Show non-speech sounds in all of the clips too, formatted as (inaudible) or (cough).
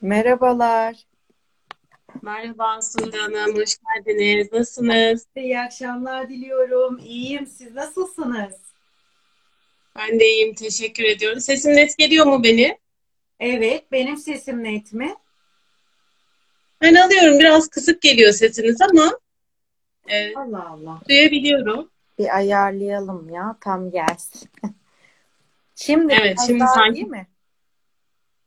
Merhabalar. Merhaba Sude Hanım, hoş geldiniz. Nasılsınız? İyi akşamlar diliyorum. İyiyim. Siz nasılsınız? Ben de iyiyim, teşekkür ediyorum. Sesim net geliyor mu beni? Evet, benim sesim net mi? Ben alıyorum, biraz kısık geliyor sesiniz ama e, Allah Allah. duyabiliyorum. Bir ayarlayalım ya, tam gelsin. (laughs) Şimdi Evet, şimdi sanki- iyi mi?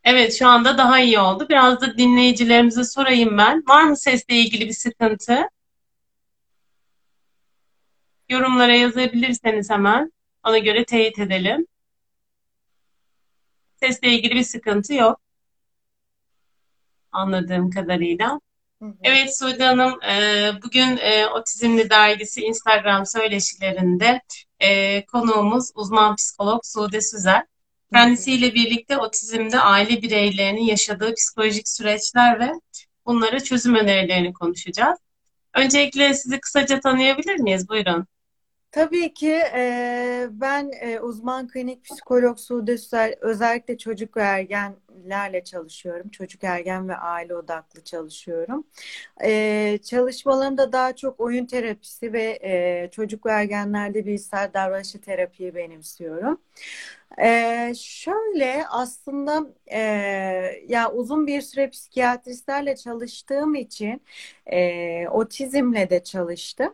Evet, şu anda daha iyi oldu. Biraz da dinleyicilerimize sorayım ben. Var mı sesle ilgili bir sıkıntı? Yorumlara yazabilirseniz hemen ona göre teyit edelim. Sesle ilgili bir sıkıntı yok anladığım kadarıyla. Hı hı. Evet Sude Hanım, e, bugün e, Otizmli Dergisi Instagram söyleşilerinde e, konuğumuz uzman psikolog Sude Süzer. Kendisiyle birlikte otizmde aile bireylerinin yaşadığı psikolojik süreçler ve bunlara çözüm önerilerini konuşacağız. Öncelikle sizi kısaca tanıyabilir miyiz? Buyurun. Tabii ki e, ben e, uzman klinik psikolog Sude Süzer, özellikle çocuk ve ergenlerle çalışıyorum. Çocuk, ergen ve aile odaklı çalışıyorum. E, çalışmalarımda daha çok oyun terapisi ve e, çocuk ve ergenlerde bilişsel davranışçı terapiyi benimsiyorum. E, şöyle aslında e, ya uzun bir süre psikiyatristlerle çalıştığım için e, otizmle de çalıştım.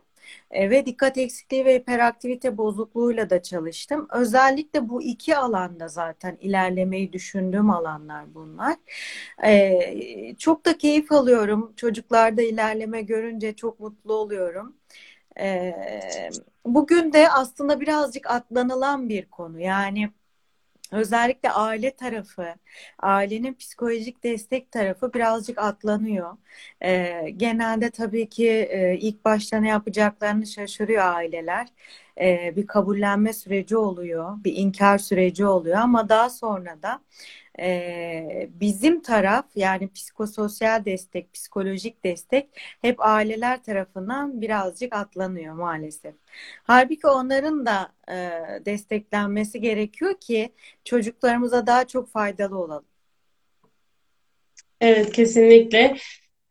E, ve dikkat eksikliği ve hiperaktivite bozukluğuyla da çalıştım. Özellikle bu iki alanda zaten ilerlemeyi düşündüğüm alanlar bunlar. E, çok da keyif alıyorum. Çocuklarda ilerleme görünce çok mutlu oluyorum. E, bugün de aslında birazcık atlanılan bir konu. Yani özellikle aile tarafı, ailenin psikolojik destek tarafı birazcık atlanıyor. Ee, genelde tabii ki e, ilk başta ne yapacaklarını şaşırıyor aileler. Ee, bir kabullenme süreci oluyor, bir inkar süreci oluyor ama daha sonra da e, bizim taraf yani psikososyal destek, psikolojik destek hep aileler tarafından birazcık atlanıyor maalesef. Halbuki onların da e, desteklenmesi gerekiyor ki çocuklarımıza daha çok faydalı olalım. Evet, kesinlikle.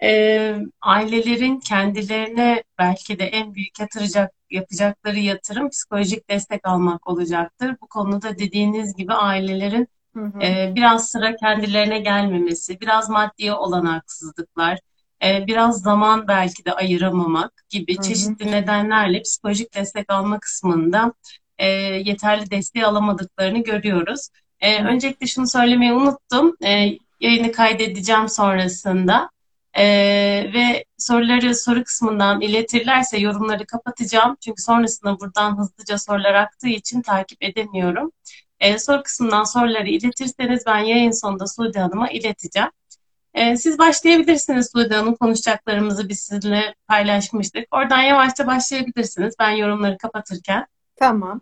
Ee, ailelerin kendilerine belki de en büyük yatıracak, yapacakları yatırım psikolojik destek almak olacaktır. Bu konuda dediğiniz gibi ailelerin Hı hı. e, biraz sıra kendilerine gelmemesi, biraz maddi olanaksızlıklar, e, biraz zaman belki de ayıramamak gibi Hı hı. çeşitli nedenlerle psikolojik destek alma kısmında e, yeterli desteği alamadıklarını görüyoruz. E, öncelikle şunu söylemeyi unuttum. E, yayını kaydedeceğim sonrasında. E, ve soruları soru kısmından iletirlerse yorumları kapatacağım. Çünkü sonrasında buradan hızlıca sorular aktığı için takip edemiyorum. E, soru kısmından soruları iletirseniz ben yayın sonunda Sude Hanım'a ileteceğim. E, siz başlayabilirsiniz Sude Hanım. Konuşacaklarımızı biz sizinle paylaşmıştık. Oradan yavaşça başlayabilirsiniz. Ben yorumları kapatırken. Tamam.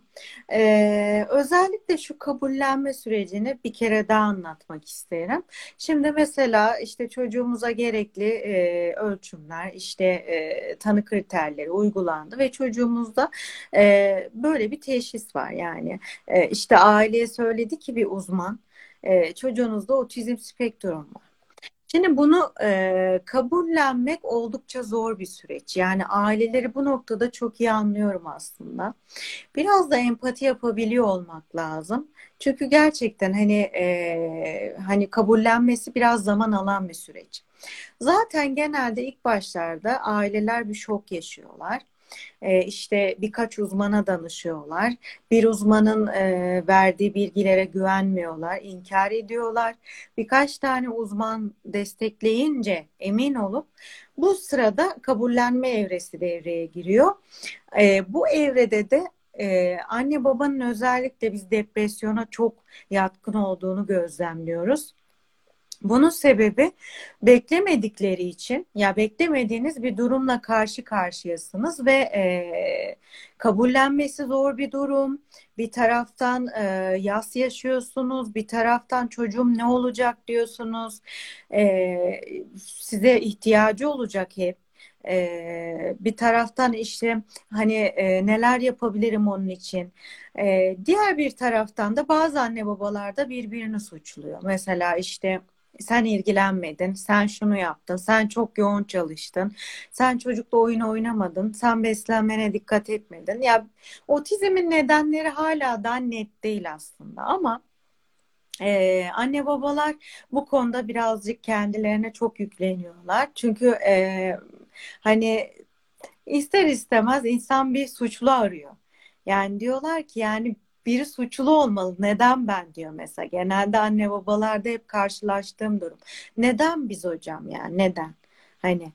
Ee, özellikle şu kabullenme sürecini bir kere daha anlatmak isterim. Şimdi mesela işte çocuğumuza gerekli e, ölçümler, işte e, tanı kriterleri uygulandı ve çocuğumuzda e, böyle bir teşhis var. Yani e, işte aileye söyledi ki bir uzman, e, çocuğunuzda otizm spektrum var. Şimdi bunu e, kabullenmek oldukça zor bir süreç. Yani aileleri bu noktada çok iyi anlıyorum aslında. Biraz da empati yapabiliyor olmak lazım. Çünkü gerçekten hani e, hani kabullenmesi biraz zaman alan bir süreç. Zaten genelde ilk başlarda aileler bir şok yaşıyorlar. E, işte birkaç uzmana danışıyorlar. Bir uzmanın e, verdiği bilgilere güvenmiyorlar, inkar ediyorlar. Birkaç tane uzman destekleyince emin olup bu sırada kabullenme evresi devreye giriyor. E, bu evrede de e, anne babanın özellikle biz depresyona çok yatkın olduğunu gözlemliyoruz. Bunun sebebi beklemedikleri için ya beklemediğiniz bir durumla karşı karşıyasınız ve e, kabullenmesi zor bir durum. Bir taraftan e, yas yaşıyorsunuz, bir taraftan çocuğum ne olacak diyorsunuz. E, size ihtiyacı olacak hep. E, bir taraftan işte hani e, neler yapabilirim onun için. E, diğer bir taraftan da bazı anne babalar da birbirini suçluyor. Mesela işte Sen ilgilenmedin, sen şunu yaptın, sen çok yoğun çalıştın, sen çocukla oyun oynamadın, sen beslenmene dikkat etmedin. Ya otizmin nedenleri hala da net değil aslında ama ee, anne babalar bu konuda birazcık kendilerine çok yükleniyorlar. Çünkü e, hani ister istemez insan bir suçlu arıyor. Yani diyorlar ki yani biri suçlu olmalı. Neden ben diyor mesela. Genelde anne babalarda hep karşılaştığım durum. Neden biz hocam yani neden? Hani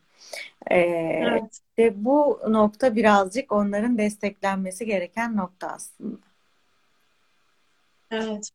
e, Evet, de bu nokta birazcık onların desteklenmesi gereken nokta aslında. evet.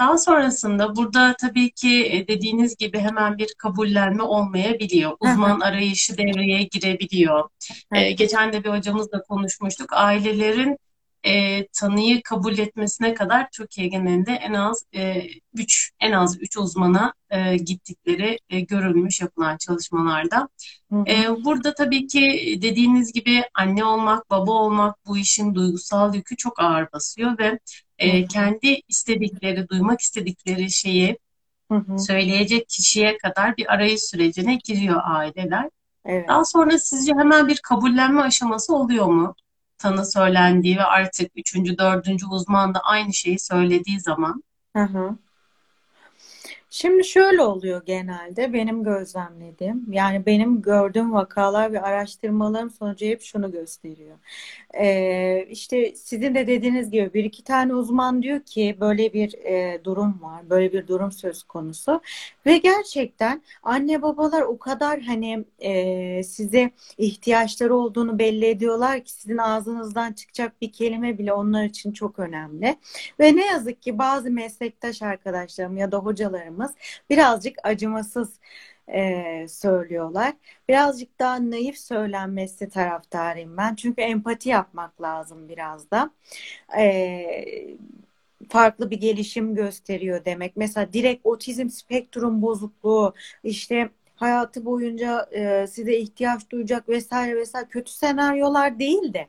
Daha sonrasında burada tabii ki e, dediğiniz gibi hemen bir kabullenme olmayabiliyor. Uzman arayışı devreye girebiliyor. E, hı, geçen de bir hocamızla konuşmuştuk. Ailelerin e, tanıyı kabul etmesine kadar Türkiye genelinde en az e, 3 en az 3 uzmana e, gittikleri e, görülmüş yapılan çalışmalarda. hı hı, Ee, burada tabii ki dediğiniz gibi anne olmak, baba olmak bu işin duygusal yükü çok ağır basıyor ve e, kendi istedikleri, duymak istedikleri şeyi hı hı. söyleyecek kişiye kadar bir arayış sürecine giriyor aileler. Evet. Daha sonra sizce hemen bir kabullenme aşaması oluyor mu? Tanı söylendiği ve artık üçüncü, dördüncü uzman da aynı şeyi söylediği zaman. Hı hı. Şimdi şöyle oluyor genelde benim gözlemlediğim yani benim gördüğüm vakalar ve araştırmalarım sonucu hep şunu gösteriyor. Ee, işte sizin de dediğiniz gibi bir iki tane uzman diyor ki böyle bir e, durum var, böyle bir durum söz konusu ve gerçekten anne babalar o kadar hani e, size ihtiyaçları olduğunu belli ediyorlar ki sizin ağzınızdan çıkacak bir kelime bile onlar için çok önemli. Ve ne yazık ki bazı meslektaş arkadaşlarım ya da hocalarımız birazcık acımasız e, söylüyorlar. Birazcık daha naif söylenmesi taraftarıyım ben. Çünkü empati yapmak lazım biraz da. E, farklı bir gelişim gösteriyor demek. Mesela direkt otizm spektrum bozukluğu işte hayatı boyunca e, size ihtiyaç duyacak vesaire vesaire kötü senaryolar değil de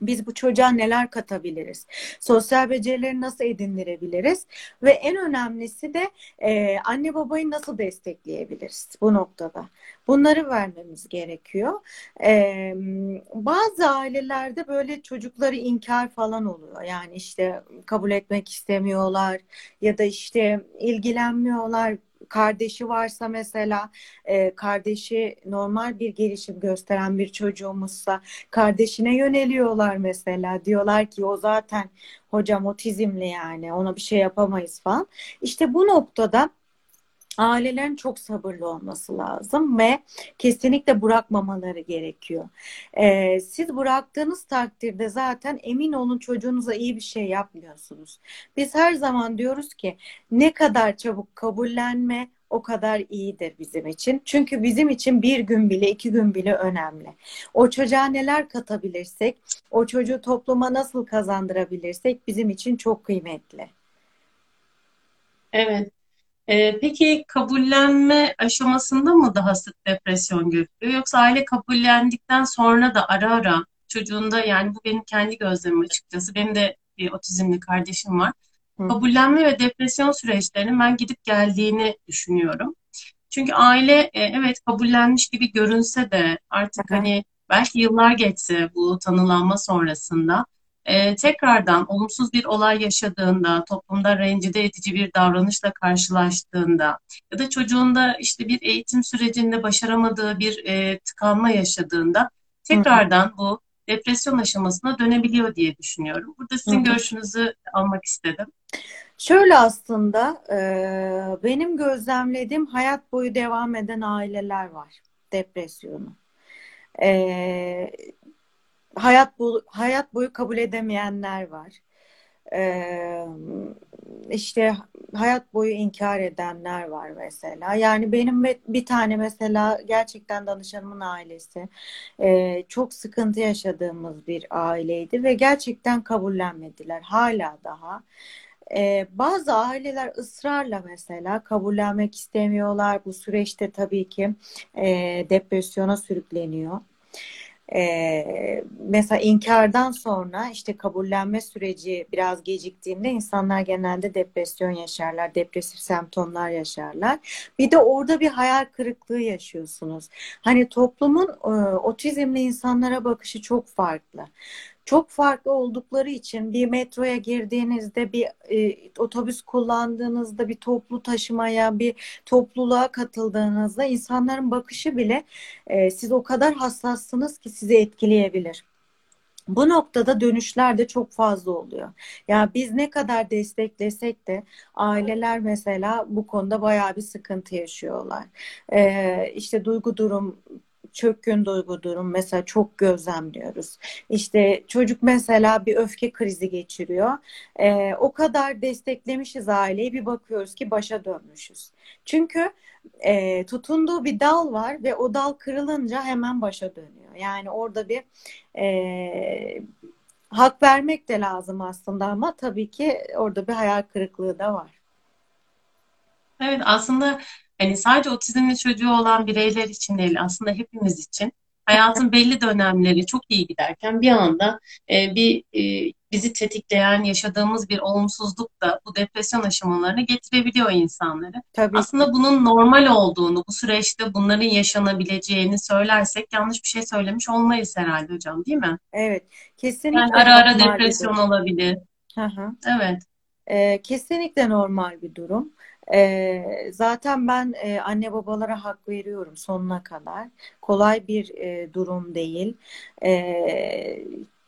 biz bu çocuğa neler katabiliriz? Sosyal becerileri nasıl edindirebiliriz? Ve en önemlisi de e, anne babayı nasıl destekleyebiliriz bu noktada? Bunları vermemiz gerekiyor. E, bazı ailelerde böyle çocukları inkar falan oluyor. Yani işte kabul etmek istemiyorlar ya da işte ilgilenmiyorlar. Kardeşi varsa mesela e, kardeşi normal bir gelişim gösteren bir çocuğumuzsa kardeşine yöneliyorlar mesela. Diyorlar ki o zaten hocam otizmli yani ona bir şey yapamayız falan. İşte bu noktada ailelerin çok sabırlı olması lazım ve kesinlikle bırakmamaları gerekiyor. Ee, siz bıraktığınız takdirde zaten emin olun çocuğunuza iyi bir şey yapmıyorsunuz. Biz her zaman diyoruz ki ne kadar çabuk kabullenme o kadar iyidir bizim için. Çünkü bizim için bir gün bile iki gün bile önemli. O çocuğa neler katabilirsek, o çocuğu topluma nasıl kazandırabilirsek bizim için çok kıymetli. Evet. Ee, peki kabullenme aşamasında mı daha sık depresyon görülüyor yoksa aile kabullendikten sonra da ara ara çocuğunda yani bu benim kendi gözlemim açıkçası. Benim de bir otizmli kardeşim var. Hı hı. Kabullenme ve depresyon süreçlerinin ben gidip geldiğini düşünüyorum. Çünkü aile e, evet kabullenmiş gibi görünse de artık Aha. hani belki yıllar geçse bu tanılanma sonrasında e, tekrardan olumsuz bir olay yaşadığında, toplumda rencide edici bir davranışla karşılaştığında ya da çocuğunda işte bir eğitim sürecinde başaramadığı bir e, tıkanma yaşadığında tekrardan bu depresyon aşamasına dönebiliyor diye düşünüyorum. Burada sizin hı. görüşünüzü almak istedim. Şöyle aslında e, benim gözlemlediğim hayat boyu devam eden aileler var depresyonu. E, hayat bu hayat boyu kabul edemeyenler var. E, işte hayat boyu inkar edenler var mesela. Yani benim bir tane mesela gerçekten danışanımın ailesi e, çok sıkıntı yaşadığımız bir aileydi ve gerçekten kabullenmediler hala daha. Ee, bazı aileler ısrarla mesela kabullenmek istemiyorlar. Bu süreçte tabii ki e, depresyona sürükleniyor. Ee, mesela inkardan sonra işte kabullenme süreci biraz geciktiğinde insanlar genelde depresyon yaşarlar, depresif semptomlar yaşarlar. Bir de orada bir hayal kırıklığı yaşıyorsunuz. Hani toplumun e, otizmli insanlara bakışı çok farklı çok farklı oldukları için bir metroya girdiğinizde, bir e, otobüs kullandığınızda, bir toplu taşımaya, bir topluluğa katıldığınızda insanların bakışı bile e, siz o kadar hassassınız ki sizi etkileyebilir. Bu noktada dönüşler de çok fazla oluyor. Ya biz ne kadar desteklesek de aileler mesela bu konuda bayağı bir sıkıntı yaşıyorlar. Ee, işte duygu durum çökkün duygu durum mesela çok gözlemliyoruz. İşte çocuk mesela bir öfke krizi geçiriyor. Ee, o kadar desteklemişiz aileyi bir bakıyoruz ki başa dönmüşüz. Çünkü e, tutunduğu bir dal var ve o dal kırılınca hemen başa dönüyor. Yani orada bir e, hak vermek de lazım aslında ama tabii ki orada bir hayal kırıklığı da var. Evet aslında hani sadece otizmli çocuğu olan bireyler için değil aslında hepimiz için hayatın belli dönemleri çok iyi giderken bir anda e, bir e, bizi tetikleyen yaşadığımız bir olumsuzluk da bu depresyon aşamalarına getirebiliyor insanları. Tabii. Aslında bunun normal olduğunu, bu süreçte bunların yaşanabileceğini söylersek yanlış bir şey söylemiş olmayız herhalde hocam, değil mi? Evet, Yani kesinlikle ara ara bir depresyon olabilir. Hı hı. Evet. Ee, kesinlikle normal bir durum. Ee, zaten ben e, anne babalara hak veriyorum sonuna kadar. Kolay bir e, durum değil. Ee,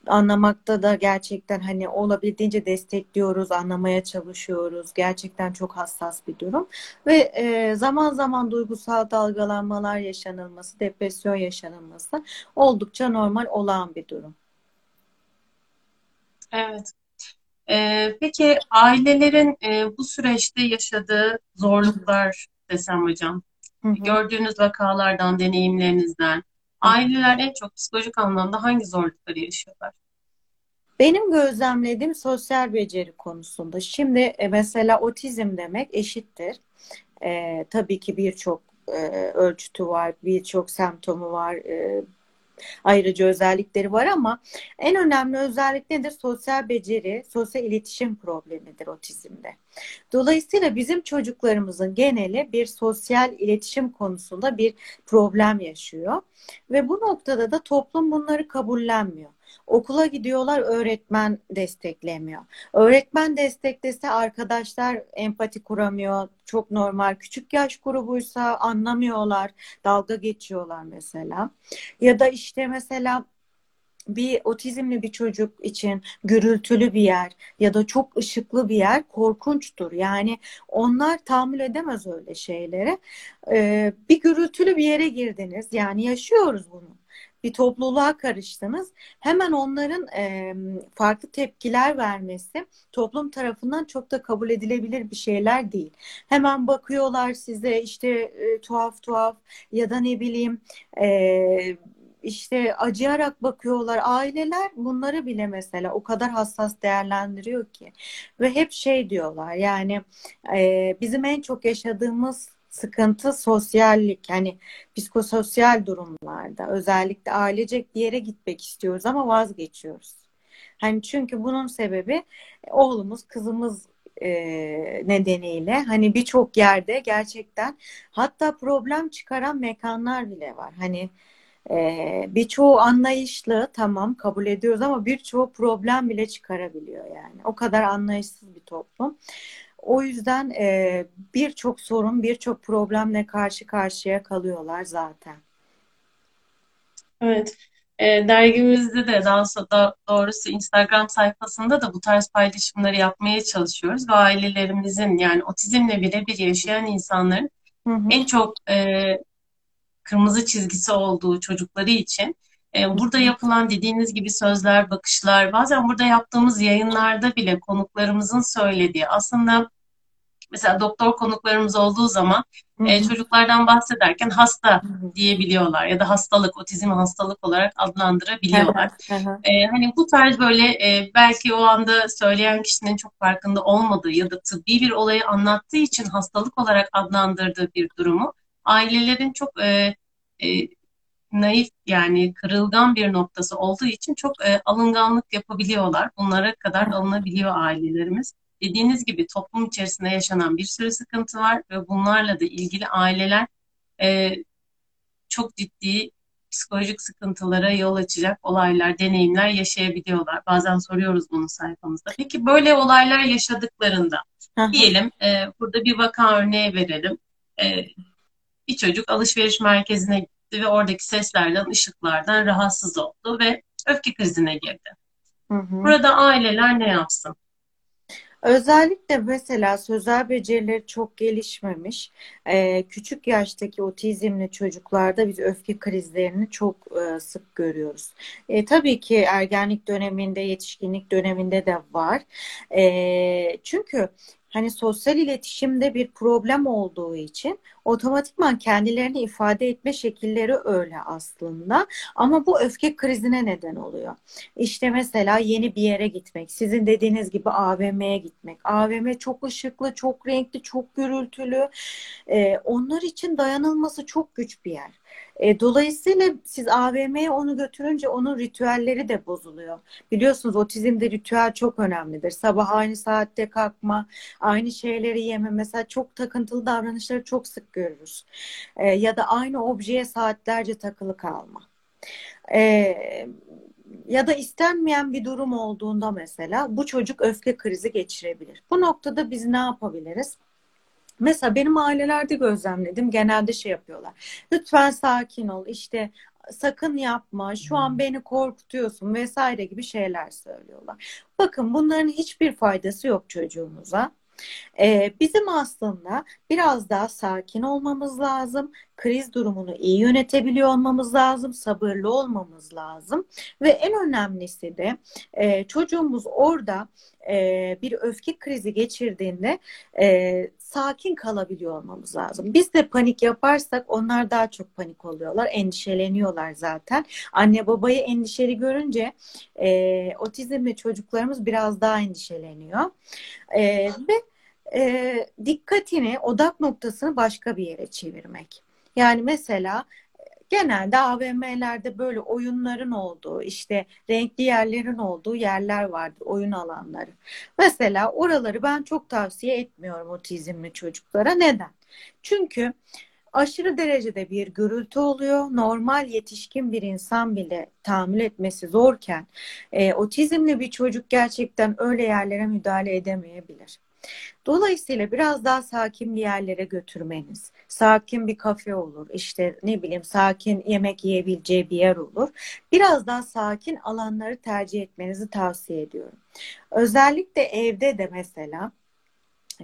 anlamakta da gerçekten hani olabildiğince destekliyoruz, anlamaya çalışıyoruz. Gerçekten çok hassas bir durum. Ve e, zaman zaman duygusal dalgalanmalar yaşanılması, depresyon yaşanılması oldukça normal olan bir durum. Evet. Ee, peki ailelerin e, bu süreçte yaşadığı zorluklar desem hocam, Hı hı. gördüğünüz vakalardan, deneyimlerinizden, aileler en çok psikolojik anlamda hangi zorlukları yaşıyorlar? Benim gözlemlediğim sosyal beceri konusunda. Şimdi e, mesela otizm demek eşittir. E, tabii ki birçok e, ölçütü var, birçok semptomu var, e, ayrıca özellikleri var ama en önemli özellik nedir? Sosyal beceri, sosyal iletişim problemidir otizmde. Dolayısıyla bizim çocuklarımızın geneli bir sosyal iletişim konusunda bir problem yaşıyor ve bu noktada da toplum bunları kabullenmiyor. Okula gidiyorlar, öğretmen desteklemiyor. Öğretmen desteklese arkadaşlar empati kuramıyor. Çok normal. Küçük yaş grubuysa anlamıyorlar, dalga geçiyorlar mesela. Ya da işte mesela bir otizmli bir çocuk için gürültülü bir yer ya da çok ışıklı bir yer korkunçtur. Yani onlar tahammül edemez öyle şeylere. Ee, bir gürültülü bir yere girdiniz. Yani yaşıyoruz bunu. Bir topluluğa karıştınız. Hemen onların e, farklı tepkiler vermesi toplum tarafından çok da kabul edilebilir bir şeyler değil. Hemen bakıyorlar size işte e, tuhaf tuhaf ya da ne bileyim e, işte acıyarak bakıyorlar. Aileler bunları bile mesela o kadar hassas değerlendiriyor ki. Ve hep şey diyorlar yani e, bizim en çok yaşadığımız sıkıntı sosyallik. Yani psikososyal durumlarda özellikle ailecek bir yere gitmek istiyoruz ama vazgeçiyoruz. Hani çünkü bunun sebebi e, oğlumuz, kızımız e, nedeniyle hani birçok yerde gerçekten hatta problem çıkaran mekanlar bile var. Hani ee, birçoğu anlayışlı tamam kabul ediyoruz ama birçoğu problem bile çıkarabiliyor yani. O kadar anlayışsız bir toplum. O yüzden e, birçok sorun, birçok problemle karşı karşıya kalıyorlar zaten. Evet. E, dergimizde de daha so- da, doğrusu Instagram sayfasında da bu tarz paylaşımları yapmaya çalışıyoruz ve ailelerimizin yani otizmle birebir yaşayan insanların Hı hı. en çok e, kırmızı çizgisi olduğu çocukları için burada yapılan dediğiniz gibi sözler, bakışlar, bazen burada yaptığımız yayınlarda bile konuklarımızın söylediği aslında mesela doktor konuklarımız olduğu zaman e, çocuklardan bahsederken hasta diyebiliyorlar ya da hastalık, otizmi hastalık olarak adlandırabiliyorlar. E, hani bu tarz böyle e, belki o anda söyleyen kişinin çok farkında olmadığı ya da tıbbi bir olayı anlattığı için hastalık olarak adlandırdığı bir durumu ailelerin çok e, e, naif yani kırılgan bir noktası olduğu için çok e, alınganlık yapabiliyorlar. Bunlara kadar alınabiliyor ailelerimiz. Dediğiniz gibi toplum içerisinde yaşanan bir sürü sıkıntı var ve bunlarla da ilgili aileler e, çok ciddi psikolojik sıkıntılara yol açacak olaylar, deneyimler yaşayabiliyorlar. Bazen soruyoruz bunu sayfamızda. Peki böyle olaylar yaşadıklarında diyelim e, burada bir vaka örneği verelim. E, bir çocuk alışveriş merkezine gitti ve oradaki seslerden, ışıklardan rahatsız oldu ve öfke krizine girdi. Hı hı. Burada aileler ne yapsın? Özellikle mesela sözel becerileri çok gelişmemiş, e, küçük yaştaki otizmli çocuklarda biz öfke krizlerini çok e, sık görüyoruz. E, tabii ki ergenlik döneminde, yetişkinlik döneminde de var. E, çünkü hani sosyal iletişimde bir problem olduğu için otomatikman kendilerini ifade etme şekilleri öyle aslında. Ama bu öfke krizine neden oluyor. İşte mesela yeni bir yere gitmek, sizin dediğiniz gibi AVM'ye gitmek. AVM çok ışıklı, çok renkli, çok gürültülü. Ee, onlar için dayanılması çok güç bir yer. E, dolayısıyla siz AVM'ye onu götürünce onun ritüelleri de bozuluyor. Biliyorsunuz otizmde ritüel çok önemlidir. Sabah aynı saatte kalkma, aynı şeyleri yeme. Mesela çok takıntılı davranışları çok sık görürüz. E, ya da aynı objeye saatlerce takılı kalma. E, ya da istenmeyen bir durum olduğunda mesela bu çocuk öfke krizi geçirebilir. Bu noktada biz ne yapabiliriz? Mesela benim ailelerde gözlemledim genelde şey yapıyorlar. Lütfen sakin ol işte sakın yapma şu an beni korkutuyorsun vesaire gibi şeyler söylüyorlar. Bakın bunların hiçbir faydası yok çocuğumuza. Ee, bizim aslında biraz daha sakin olmamız lazım. Kriz durumunu iyi yönetebiliyor olmamız lazım. Sabırlı olmamız lazım. Ve en önemlisi de e, çocuğumuz orada e, bir öfke krizi geçirdiğinde e, sakin kalabiliyor olmamız lazım. Biz de panik yaparsak onlar daha çok panik oluyorlar. Endişeleniyorlar zaten. Anne babayı endişeli görünce e, otizmli çocuklarımız biraz daha endişeleniyor. E, ve e, dikkatini, odak noktasını başka bir yere çevirmek. Yani mesela genelde AVM'lerde böyle oyunların olduğu, işte renkli yerlerin olduğu yerler vardır, oyun alanları. Mesela oraları ben çok tavsiye etmiyorum otizmli çocuklara. Neden? Çünkü aşırı derecede bir gürültü oluyor. Normal yetişkin bir insan bile tahammül etmesi zorken e, otizmli bir çocuk gerçekten öyle yerlere müdahale edemeyebilir. Dolayısıyla biraz daha sakin bir yerlere götürmeniz, sakin bir kafe olur, işte ne bileyim sakin yemek yiyebileceği bir yer olur. Biraz daha sakin alanları tercih etmenizi tavsiye ediyorum. Özellikle evde de mesela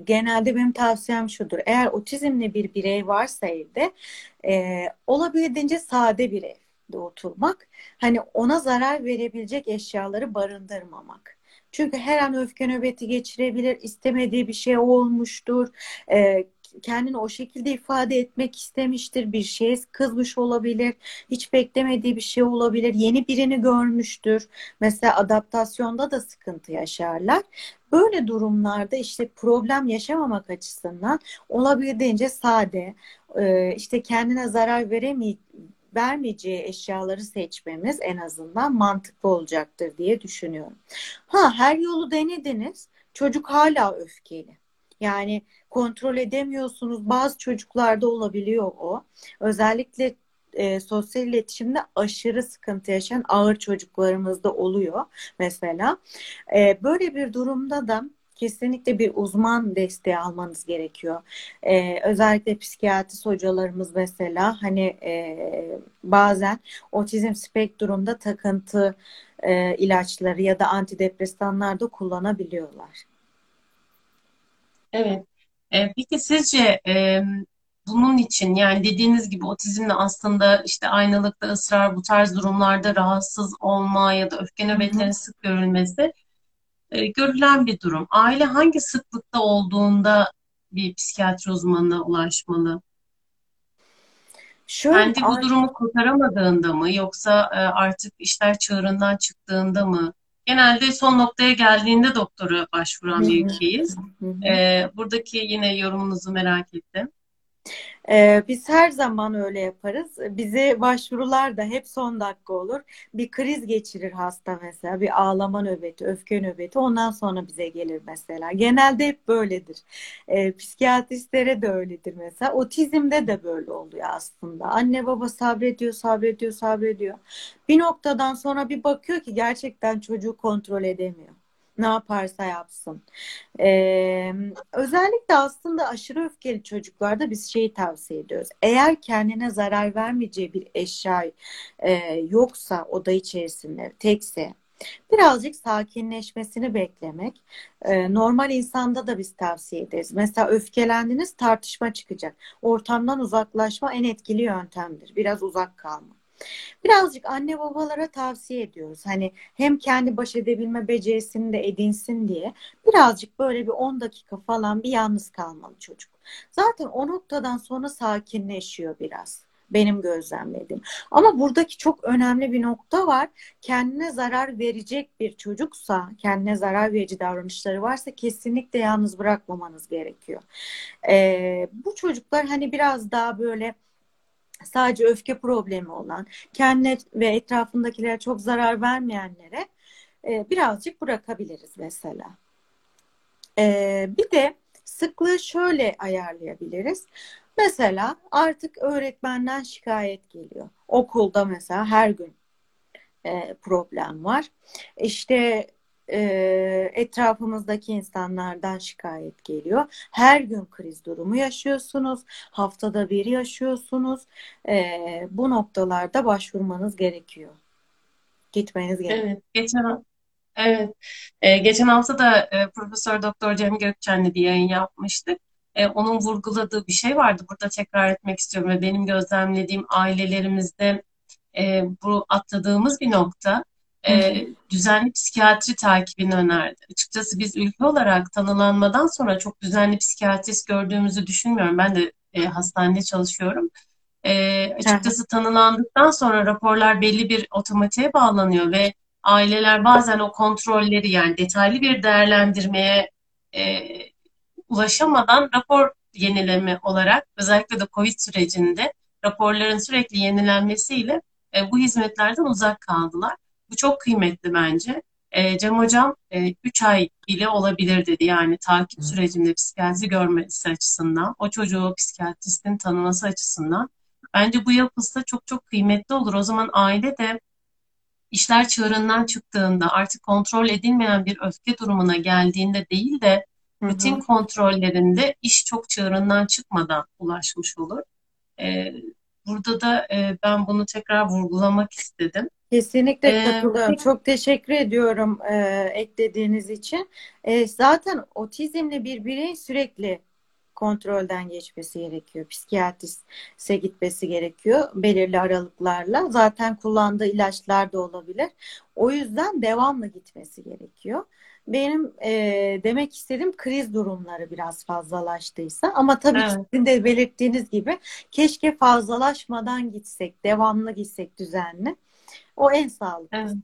genelde benim tavsiyem şudur. Eğer otizmli bir birey varsa evde e, olabildiğince sade bir evde oturmak. Hani ona zarar verebilecek eşyaları barındırmamak. Çünkü her an öfke nöbeti geçirebilir, istemediği bir şey olmuştur. E, kendini o şekilde ifade etmek istemiştir. Bir şeye kızmış olabilir. Hiç beklemediği bir şey olabilir. Yeni birini görmüştür. Mesela adaptasyonda da sıkıntı yaşarlar. Böyle durumlarda işte problem yaşamamak açısından olabildiğince sade, e, işte kendine zarar veremeyecek vermeyeceği eşyaları seçmemiz en azından mantıklı olacaktır diye düşünüyorum. Ha her yolu denediniz. Çocuk hala öfkeli. Yani kontrol edemiyorsunuz. Bazı çocuklarda olabiliyor o. Özellikle e, sosyal iletişimde aşırı sıkıntı yaşayan ağır çocuklarımızda oluyor mesela. E, böyle bir durumda da kesinlikle bir uzman desteği almanız gerekiyor. Ee, özellikle psikiyatrist hocalarımız mesela hani e, bazen otizm spektrumda takıntı e, ilaçları ya da antidepresanlar da kullanabiliyorlar. Evet. E, peki sizce e, bunun için yani dediğiniz gibi otizmle aslında işte aynalıkta ısrar bu tarz durumlarda rahatsız olma ya da öfke nöbetlerinin sık görülmesi e, görülen bir durum. Aile hangi sıklıkta olduğunda bir psikiyatri uzmanına ulaşmalı? Şöyle Kendi bu durumu kurtaramadığında mı yoksa e, artık işler çığırından çıktığında mı? Genelde son noktaya geldiğinde doktora başvuran bir ülkeyiz. E, buradaki yine yorumunuzu merak ettim. Ee, biz her zaman öyle yaparız. Bize başvurular da hep son dakika olur. Bir kriz geçirir hasta mesela, bir ağlama nöbeti, öfke nöbeti. Ondan sonra bize gelir mesela. Genelde hep böyledir. Ee, psikiyatristlere de öyledir mesela. Otizmde de böyle oluyor aslında. Anne baba sabrediyor, sabrediyor, sabrediyor. Bir noktadan sonra bir bakıyor ki gerçekten çocuğu kontrol edemiyor. Ne yaparsa yapsın. Ee, özellikle aslında aşırı öfkeli çocuklarda biz şeyi tavsiye ediyoruz. Eğer kendine zarar vermeyeceği bir eşya e, yoksa oda içerisinde tekse birazcık sakinleşmesini beklemek. Ee, normal insanda da biz tavsiye ederiz. Mesela öfkelendiniz tartışma çıkacak. Ortamdan uzaklaşma en etkili yöntemdir. Biraz uzak kalma. Birazcık anne babalara tavsiye ediyoruz. Hani hem kendi baş edebilme becerisini de edinsin diye birazcık böyle bir 10 dakika falan bir yalnız kalmalı çocuk. Zaten o noktadan sonra sakinleşiyor biraz. Benim gözlemlediğim. Ama buradaki çok önemli bir nokta var. Kendine zarar verecek bir çocuksa, kendine zarar verici davranışları varsa kesinlikle yalnız bırakmamanız gerekiyor. Ee, bu çocuklar hani biraz daha böyle sadece öfke problemi olan, kendine ve etrafındakilere çok zarar vermeyenlere e, birazcık bırakabiliriz mesela. E, bir de sıklığı şöyle ayarlayabiliriz. Mesela artık öğretmenden şikayet geliyor. Okulda mesela her gün e, problem var. İşte e, etrafımızdaki insanlardan şikayet geliyor. Her gün kriz durumu yaşıyorsunuz. Haftada bir yaşıyorsunuz. E, bu noktalarda başvurmanız gerekiyor. Gitmeniz gerekiyor. Evet, geçen evet, e, geçen hafta da e, Profesör Doktor Cem Gökçen'le bir yayın yapmıştık. E, onun vurguladığı bir şey vardı. Burada tekrar etmek istiyorum ve benim gözlemlediğim ailelerimizde e, bu atladığımız bir nokta e, düzenli psikiyatri takibini önerdi. Açıkçası biz ülke olarak tanılanmadan sonra çok düzenli psikiyatrist gördüğümüzü düşünmüyorum. Ben de e, hastanede çalışıyorum. E, açıkçası tanılandıktan sonra raporlar belli bir otomatiğe bağlanıyor ve aileler bazen o kontrolleri yani detaylı bir değerlendirmeye e, ulaşamadan rapor yenileme olarak özellikle de COVID sürecinde raporların sürekli yenilenmesiyle e, bu hizmetlerden uzak kaldılar. Bu çok kıymetli bence. E, Cem Hocam e, 3 ay bile olabilir dedi. Yani takip sürecinde psikiyatri görmesi açısından, o çocuğu psikiyatristin tanıması açısından. Bence bu yapısı çok çok kıymetli olur. O zaman aile de işler çığırından çıktığında artık kontrol edilmeyen bir öfke durumuna geldiğinde değil de rutin kontrollerinde iş çok çığırından çıkmadan ulaşmış olur. Ee, burada da e, ben bunu tekrar vurgulamak istedim. Kesinlikle Ee, katılıyorum. Çok teşekkür ediyorum e, eklediğiniz için. E, zaten otizmli bir bireyin sürekli kontrolden geçmesi gerekiyor. Psikiyatriste gitmesi gerekiyor belirli aralıklarla. Zaten kullandığı ilaçlar da olabilir. O yüzden devamlı gitmesi gerekiyor. Benim e, demek istediğim kriz durumları biraz fazlalaştıysa ama tabii ki evet, sizin de belirttiğiniz gibi keşke fazlalaşmadan gitsek, devamlı gitsek düzenli. O en evet. sağlıklısı.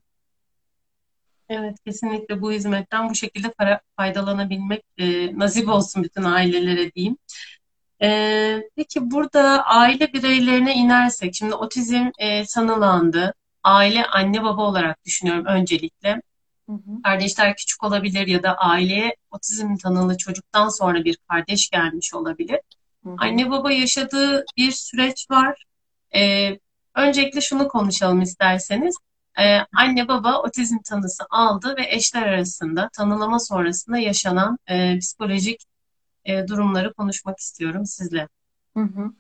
Evet, kesinlikle bu hizmetten bu şekilde para, faydalanabilmek e, nasip olsun bütün ailelere diyeyim. E, peki burada aile bireylerine inersek, şimdi otizm e, sanılandı. Aile anne baba olarak düşünüyorum öncelikle. Hı hı, Kardeşler küçük olabilir ya da aileye otizm tanılı çocuktan sonra bir kardeş gelmiş olabilir. hı hı, Anne baba yaşadığı bir süreç var. Ee, öncelikle şunu konuşalım isterseniz. Ee, anne baba otizm tanısı aldı ve eşler arasında tanılama sonrasında yaşanan e, psikolojik e, durumları konuşmak istiyorum sizle. hı hı.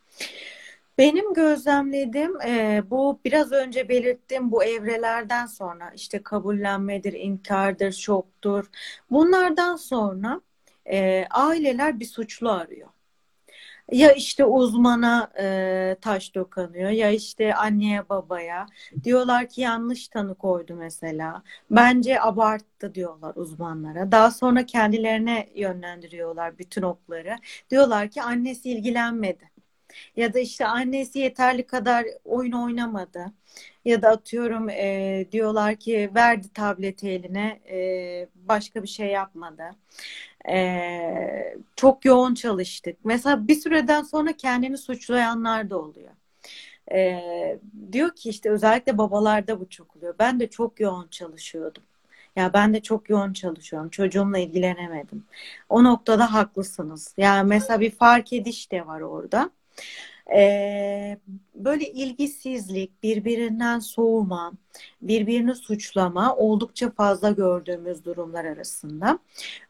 Benim gözlemlediğim e, bu biraz önce belirttiğim bu evrelerden sonra işte kabullenmedir, inkardır, şoktur. Bunlardan sonra e, aileler bir suçlu arıyor. Ya işte uzmana e, taş dokanıyor ya işte anneye babaya. Diyorlar ki yanlış tanı koydu mesela. Bence abarttı diyorlar uzmanlara. Daha sonra kendilerine yönlendiriyorlar bütün okları. Diyorlar ki annesi ilgilenmedi. Ya da işte annesi yeterli kadar oyun oynamadı. Ya da atıyorum e, diyorlar ki verdi tableti eline e, başka bir şey yapmadı. Ee, çok yoğun çalıştık. Mesela bir süreden sonra kendini suçlayanlar da oluyor. Ee, diyor ki işte özellikle babalarda bu çok oluyor. Ben de çok yoğun çalışıyordum. Ya ben de çok yoğun çalışıyorum. Çocuğumla ilgilenemedim. O noktada haklısınız. Yani mesela bir fark ediş de var orada. Ee, böyle ilgisizlik, birbirinden soğuma, birbirini suçlama oldukça fazla gördüğümüz durumlar arasında.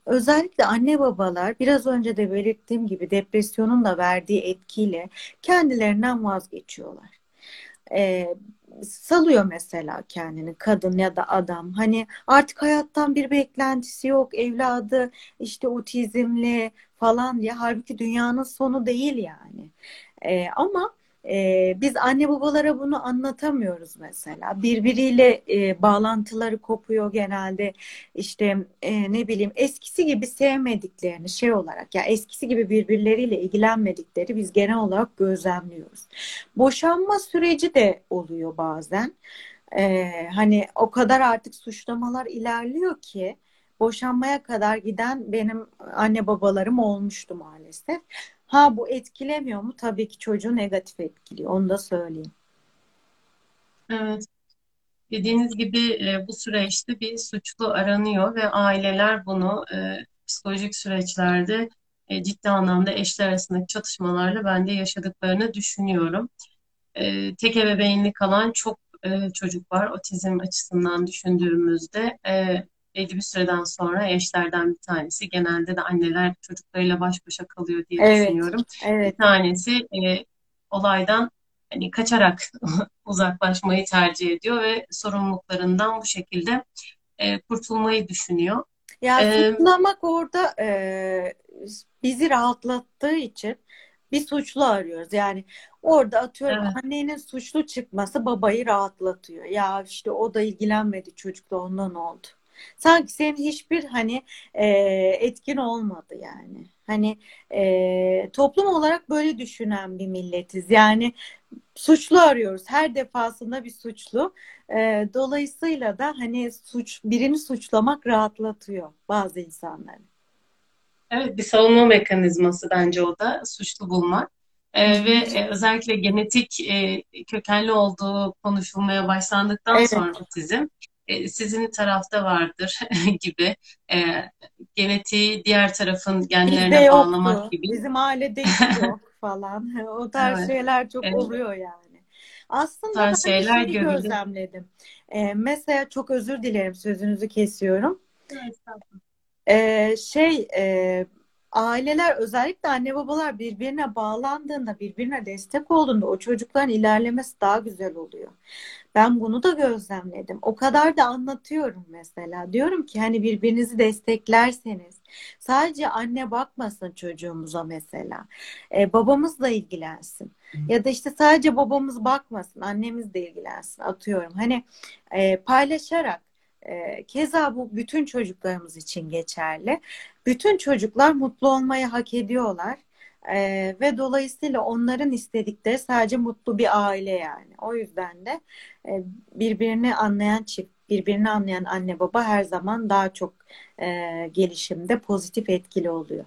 Özellikle anne babalar biraz önce de belirttiğim gibi depresyonun da verdiği etkiyle kendilerinden vazgeçiyorlar. Ee, salıyor mesela kendini kadın ya da adam. Hani artık hayattan bir beklentisi yok. Evladı işte otizmli falan diye. Halbuki dünyanın sonu değil yani. Ee, ama e, biz anne babalara bunu anlatamıyoruz mesela. Birbiriyle e, bağlantıları kopuyor genelde. İşte e, ne bileyim eskisi gibi sevmediklerini şey olarak ya eskisi gibi birbirleriyle ilgilenmedikleri biz genel olarak gözlemliyoruz. Boşanma süreci de oluyor bazen. Ee, hani o kadar artık suçlamalar ilerliyor ki boşanmaya kadar giden benim anne babalarım olmuştu maalesef. Ha bu etkilemiyor mu? Tabii ki çocuğu negatif etkiliyor. Onu da söyleyeyim. Evet. Dediğiniz gibi e, bu süreçte bir suçlu aranıyor ve aileler bunu e, psikolojik süreçlerde e, ciddi anlamda eşler arasındaki çatışmalarla ben de yaşadıklarını düşünüyorum. E, tek ebeveynlik kalan çok e, çocuk var otizm açısından düşündüğümüzde. E, belli bir süreden sonra eşlerden bir tanesi, genelde de anneler çocuklarıyla baş başa kalıyor diye Evet, düşünüyorum. Bir evet. tanesi e, olaydan hani kaçarak (laughs) uzaklaşmayı tercih ediyor ve sorumluluklarından bu şekilde e, kurtulmayı düşünüyor. Ya E, suçlamak orada e, bizi rahatlattığı için bir suçlu arıyoruz. Yani orada atıyorum evet, annenin suçlu çıkması babayı rahatlatıyor. Ya işte o da ilgilenmedi çocukla ondan oldu. Sanki senin hiçbir hani e, etkin olmadı yani. Hani e, toplum olarak böyle düşünen bir milletiz. Yani suçlu arıyoruz. Her defasında bir suçlu. E, dolayısıyla da hani suç birini suçlamak rahatlatıyor bazı insanları. evet bir savunma mekanizması bence o da suçlu bulmak. Hı E, ve e, özellikle genetik e, kökenli olduğu konuşulmaya başlandıktan Evet. sonra otizm e, sizin tarafta vardır (laughs) gibi e, genetiği diğer tarafın Bizde genlerine bağlamak yoktu. gibi. Bizim ailede (laughs) yok falan. O tarz Evet, şeyler çok evet, oluyor yani. Aslında ben şeyler şeyi gözlemledim. Ee, mesela çok özür dilerim sözünüzü kesiyorum. Evet, Ee, şey e, aileler özellikle anne babalar birbirine bağlandığında birbirine destek olduğunda o çocukların ilerlemesi daha güzel oluyor. Ben bunu da gözlemledim. O kadar da anlatıyorum mesela. Diyorum ki hani birbirinizi desteklerseniz sadece anne bakmasın çocuğumuza mesela. Ee, babamızla ilgilensin. Ya da işte sadece babamız bakmasın, annemiz de ilgilensin atıyorum. Hani e, paylaşarak e, keza bu bütün çocuklarımız için geçerli. Bütün çocuklar mutlu olmayı hak ediyorlar. E, ve dolayısıyla onların istedikleri sadece mutlu bir aile yani. O yüzden de e, birbirini anlayan çift, birbirini anlayan anne baba her zaman daha çok e, gelişimde pozitif etkili oluyor.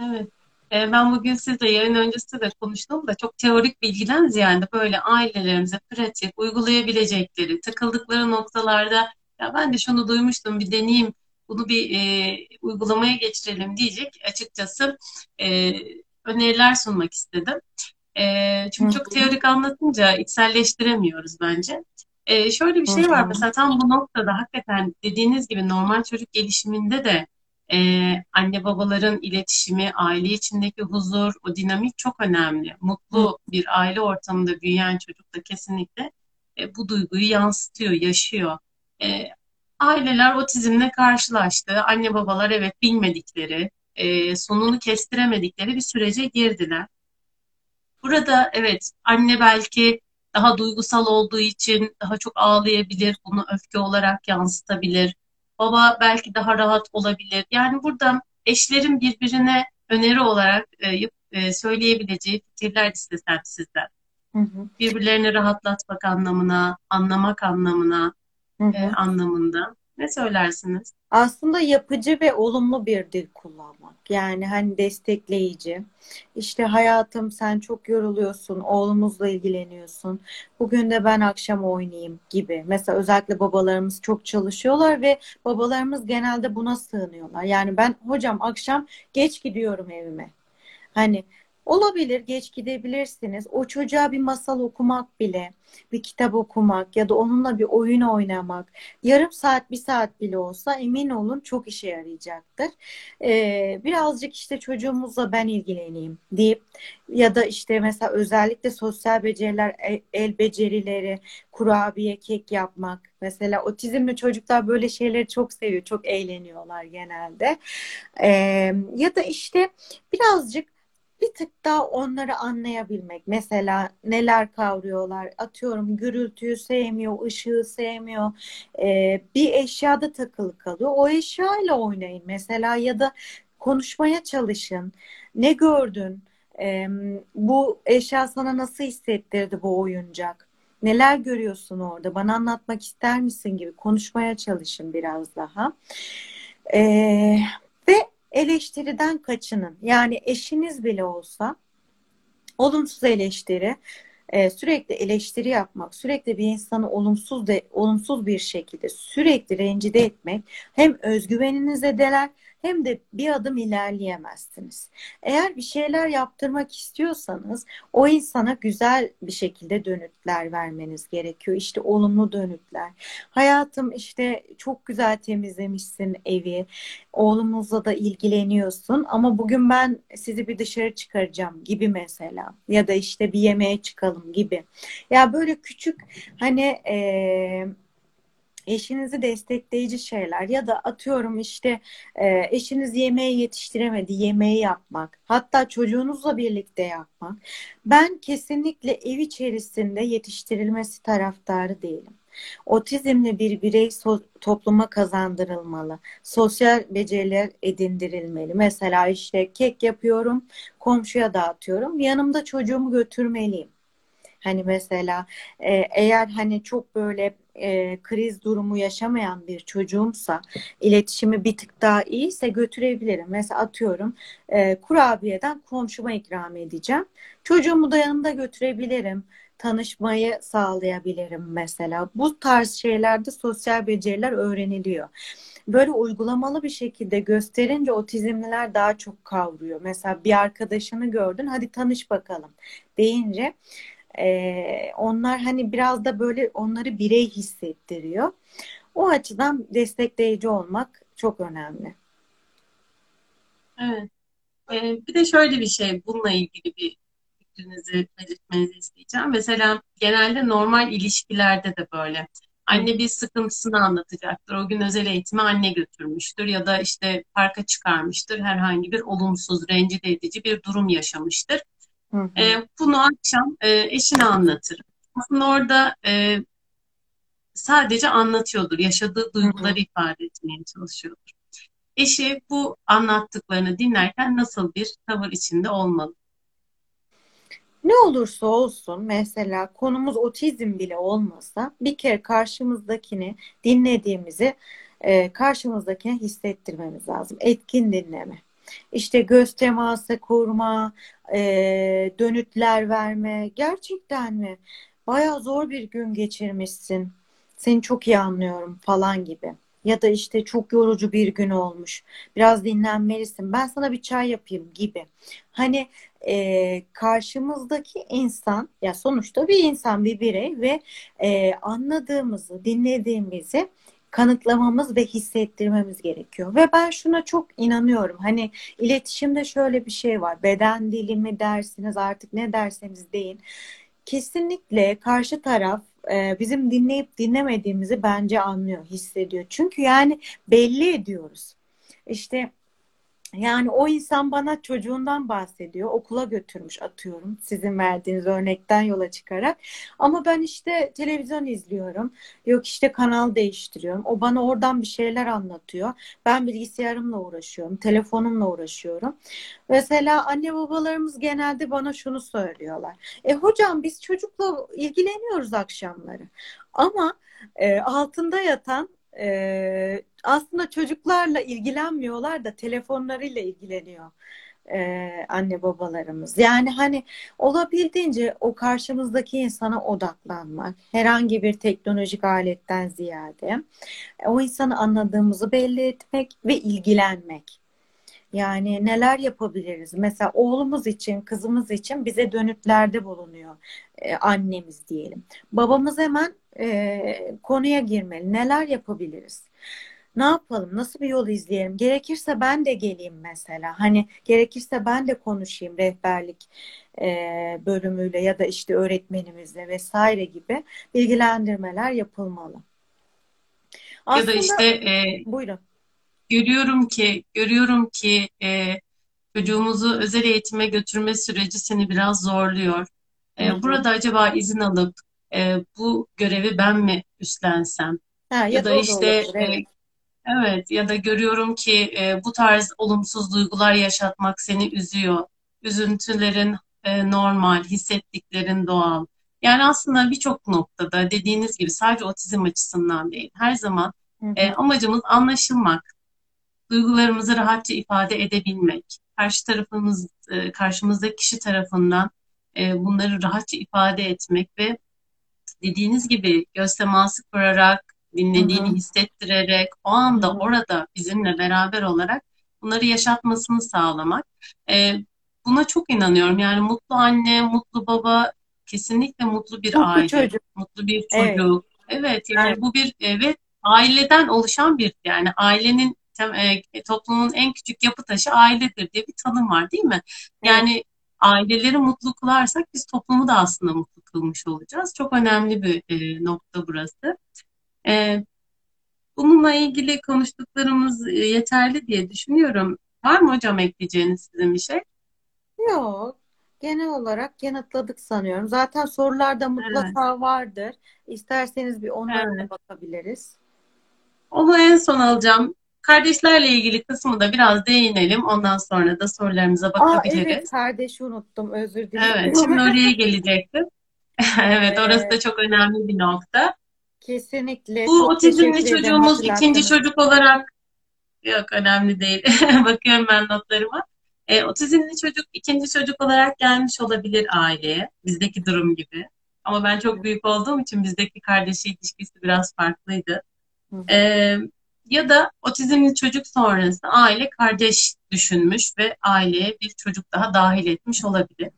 evet. E, ben bugün sizle yayın öncesi de konuştum da çok teorik bilgiden ziyade böyle ailelerimize pratik, uygulayabilecekleri, takıldıkları noktalarda ya ben de şunu duymuştum bir deneyeyim, bunu bir e, uygulamaya geçirelim diyecek açıkçası e, öneriler sunmak istedim. E, çünkü çok teorik anlatınca içselleştiremiyoruz bence. E, şöyle bir şey var mesela tam bu noktada hakikaten dediğiniz gibi normal çocuk gelişiminde de e, anne babaların iletişimi, aile içindeki huzur, o dinamik çok önemli. Mutlu bir aile ortamında büyüyen çocuk da kesinlikle e, bu duyguyu yansıtıyor, yaşıyor. E, aileler otizmle karşılaştı. Anne babalar evet bilmedikleri, e, sonunu kestiremedikleri bir sürece girdiler. Burada evet anne belki daha duygusal olduğu için daha çok ağlayabilir, bunu öfke olarak yansıtabilir. Baba belki daha rahat olabilir. Yani burada eşlerin birbirine öneri olarak e, e, söyleyebileceği fikirler istesem sizden. hı, hı Birbirlerini rahatlatmak anlamına, anlamak anlamına, hı, e, hı. anlamında. Ne söylersiniz? Aslında yapıcı ve olumlu bir dil kullanmak. Yani hani destekleyici. İşte hayatım sen çok yoruluyorsun, oğlumuzla ilgileniyorsun. Bugün de ben akşam oynayayım gibi. Mesela özellikle babalarımız çok çalışıyorlar ve babalarımız genelde buna sığınıyorlar. Yani ben hocam akşam geç gidiyorum evime. Hani olabilir, geç gidebilirsiniz. O çocuğa bir masal okumak bile, bir kitap okumak ya da onunla bir oyun oynamak, yarım saat, bir saat bile olsa emin olun çok işe yarayacaktır. Ee, birazcık işte çocuğumuzla ben ilgileneyim deyip ya da işte mesela özellikle sosyal beceriler, el, el becerileri, kurabiye, kek yapmak. Mesela otizmli çocuklar böyle şeyleri çok seviyor, çok eğleniyorlar genelde. Ee, ya da işte birazcık bir tık daha onları anlayabilmek. Mesela neler kavruyorlar. Atıyorum gürültüyü sevmiyor, ışığı sevmiyor. Ee, bir eşyada takılı kalıyor. O eşyayla oynayın mesela ya da konuşmaya çalışın. Ne gördün? Ee, bu eşya sana nasıl hissettirdi bu oyuncak? Neler görüyorsun orada? Bana anlatmak ister misin gibi konuşmaya çalışın biraz daha. Ee, eleştiriden kaçının. Yani eşiniz bile olsa olumsuz eleştiri, e, sürekli eleştiri yapmak, sürekli bir insanı olumsuz de olumsuz bir şekilde sürekli rencide etmek hem özgüveninize deler hem de bir adım ilerleyemezsiniz. Eğer bir şeyler yaptırmak istiyorsanız o insana güzel bir şekilde dönütler vermeniz gerekiyor. İşte olumlu dönütler. Hayatım işte çok güzel temizlemişsin evi. Oğlumuzla da ilgileniyorsun ama bugün ben sizi bir dışarı çıkaracağım gibi mesela. Ya da işte bir yemeğe çıkalım gibi. Ya böyle küçük hani eee eşinizi destekleyici şeyler ya da atıyorum işte e, eşiniz yemeği yetiştiremedi, yemeği yapmak, hatta çocuğunuzla birlikte yapmak. Ben kesinlikle ev içerisinde yetiştirilmesi taraftarı değilim. Otizmli bir birey so topluma kazandırılmalı. Sosyal beceriler edindirilmeli. Mesela işte kek yapıyorum, komşuya dağıtıyorum. Yanımda çocuğumu götürmeliyim. Hani mesela e, eğer hani çok böyle e, kriz durumu yaşamayan bir çocuğumsa iletişimi bir tık daha iyiyse götürebilirim. Mesela atıyorum e, kurabiyeden komşuma ikram edeceğim. Çocuğumu da yanımda götürebilirim. Tanışmayı sağlayabilirim mesela. Bu tarz şeylerde sosyal beceriler öğreniliyor böyle uygulamalı bir şekilde gösterince otizmliler daha çok kavruyor. Mesela bir arkadaşını gördün, hadi tanış bakalım deyince ee, onlar hani biraz da böyle onları birey hissettiriyor. O açıdan destekleyici olmak çok önemli. Evet. Ee, bir de şöyle bir şey bununla ilgili bir fikrinizi belirtmenizi isteyeceğim. Mesela genelde normal ilişkilerde de böyle. Hı Anne bir sıkıntısını anlatacaktır. O gün özel eğitime anne götürmüştür ya da işte parka çıkarmıştır. Herhangi bir olumsuz, rencide edici bir durum yaşamıştır. hı. E, hı. bunu akşam e, eşine anlatır. Aslında orada e, sadece anlatıyordur, yaşadığı Hı duyguları hı. ifade etmeye çalışıyordur. Eşi bu anlattıklarını dinlerken nasıl bir tavır içinde olmalı? Ne olursa olsun mesela konumuz otizm bile olmasa bir kere karşımızdakini dinlediğimizi e, karşımızdakine hissettirmemiz lazım. Etkin dinleme. İşte göz teması kurma, e, dönütler verme. Gerçekten mi? Baya zor bir gün geçirmişsin. Seni çok iyi anlıyorum falan gibi. Ya da işte çok yorucu bir gün olmuş. Biraz dinlenmelisin. Ben sana bir çay yapayım gibi. Hani e, karşımızdaki insan ya sonuçta bir insan, bir birey ve e, anladığımızı, dinlediğimizi kanıtlamamız ve hissettirmemiz gerekiyor. Ve ben şuna çok inanıyorum. Hani iletişimde şöyle bir şey var. Beden dili mi dersiniz artık ne derseniz deyin. Kesinlikle karşı taraf e, bizim dinleyip dinlemediğimizi bence anlıyor, hissediyor. Çünkü yani belli ediyoruz. İşte yani o insan bana çocuğundan bahsediyor. Okula götürmüş atıyorum. Sizin verdiğiniz örnekten yola çıkarak. Ama ben işte televizyon izliyorum. Yok işte kanal değiştiriyorum. O bana oradan bir şeyler anlatıyor. Ben bilgisayarımla uğraşıyorum. Telefonumla uğraşıyorum. Mesela anne babalarımız genelde bana şunu söylüyorlar. E hocam biz çocukla ilgileniyoruz akşamları. Ama e, altında yatan e, aslında çocuklarla ilgilenmiyorlar da telefonlarıyla ilgileniyor e, anne babalarımız. Yani hani olabildiğince o karşımızdaki insana odaklanmak, herhangi bir teknolojik aletten ziyade e, o insanı anladığımızı belli etmek ve ilgilenmek. Yani neler yapabiliriz? Mesela oğlumuz için, kızımız için bize dönütlerde bulunuyor e, annemiz diyelim. Babamız hemen e, konuya girmeli. Neler yapabiliriz? Ne yapalım? Nasıl bir yol izleyelim? Gerekirse ben de geleyim mesela. Hani gerekirse ben de konuşayım rehberlik e, bölümüyle ya da işte öğretmenimizle vesaire gibi bilgilendirmeler yapılmalı. Ya da Aslında işte e, buyurun. Görüyorum ki görüyorum ki e, çocuğumuzu özel eğitime götürme süreci seni biraz zorluyor. E, hı. burada acaba izin alıp e, bu görevi ben mi üstlensem? Ha, Ya ya da işte olabilir. e, Evet. Evet ya da görüyorum ki e, bu tarz olumsuz duygular yaşatmak seni üzüyor. Üzüntülerin e, normal, hissettiklerin doğal. Yani aslında birçok noktada dediğiniz gibi sadece otizm açısından değil. Her zaman Hı e, hı. amacımız anlaşılmak, duygularımızı rahatça ifade edebilmek. Karşı tarafımız, e, karşımızdaki kişi tarafından e, bunları rahatça ifade etmek ve dediğiniz gibi göz teması kurarak, Hı dinlediğini hı. hissettirerek, o Hı anda hı. orada bizimle beraber olarak bunları yaşatmasını sağlamak. Ee, buna çok inanıyorum. Yani mutlu anne, mutlu baba, kesinlikle mutlu bir Mutlu aile, çocuk. mutlu bir Evet. çocuk. Evet, Evet. yani bu bir evet aileden oluşan bir yani ailenin e, toplumun en küçük yapı taşı ailedir diye bir tanım var, değil mi? Evet. Yani aileleri mutlu kılarsak biz toplumu da aslında mutlu kılmış olacağız. Çok önemli bir e, nokta burası. E, bununla ilgili konuştuklarımız e, yeterli diye düşünüyorum. Var mı hocam ekleyeceğiniz sizin bir şey? Yok. Genel olarak yanıtladık sanıyorum. Zaten sorularda Evet, mutlaka vardır. İsterseniz bir onlara evet. bakabiliriz. Onu en son alacağım. Kardeşlerle ilgili kısmı da biraz değinelim. Ondan sonra da sorularımıza Aa evet bakabiliriz. kardeşi unuttum. Özür Evet, diliyorum. şimdi oraya gelecektim. (laughs) Evet, orası da çok önemli bir nokta. kesinlikle Bu otizmli çocuğumuz ikinci çocuk olarak Yok önemli değil. (laughs) Bakıyorum ben notlarıma. E, otizmli çocuk ikinci çocuk olarak gelmiş olabilir aileye. Bizdeki durum gibi. Ama ben çok büyük olduğum için bizdeki kardeşi ilişkisi biraz farklıydı. E. ya da otizmli çocuk sonrası aile kardeş düşünmüş ve aileye bir çocuk daha dahil etmiş olabilir.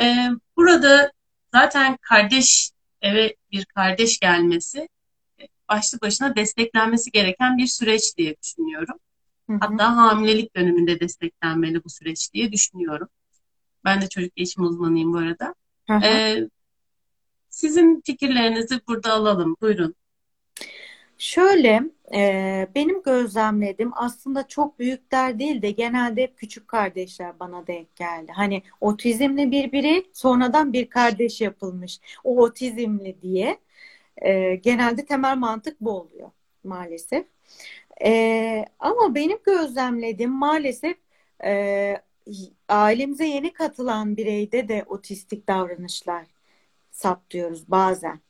E, burada zaten kardeş eve bir kardeş gelmesi e, başlı başına desteklenmesi gereken bir süreç diye düşünüyorum. Hı hı. Hatta hamilelik döneminde desteklenmeli bu süreç diye düşünüyorum. Ben de çocuk gelişim uzmanıyım bu arada. Hı hı. Ee, sizin fikirlerinizi burada alalım. Buyurun. Şöyle, e, benim gözlemlediğim aslında çok büyükler değil de genelde hep küçük kardeşler bana denk geldi. Hani otizmli bir birey sonradan bir kardeş yapılmış. O otizmli diye. E, genelde temel mantık bu oluyor maalesef. E, ama benim gözlemlediğim maalesef e, ailemize yeni katılan bireyde de otistik davranışlar saptıyoruz bazen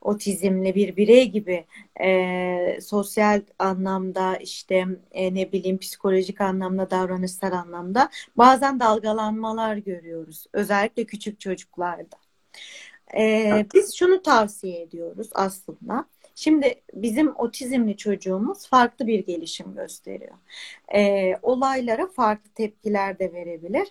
otizmli bir birey gibi e, sosyal anlamda işte e, ne bileyim psikolojik anlamda davranışsal anlamda bazen dalgalanmalar görüyoruz. Özellikle küçük çocuklarda. E, biz şunu tavsiye ediyoruz aslında. Şimdi bizim otizmli çocuğumuz farklı bir gelişim gösteriyor. E, olaylara farklı tepkiler de verebilir.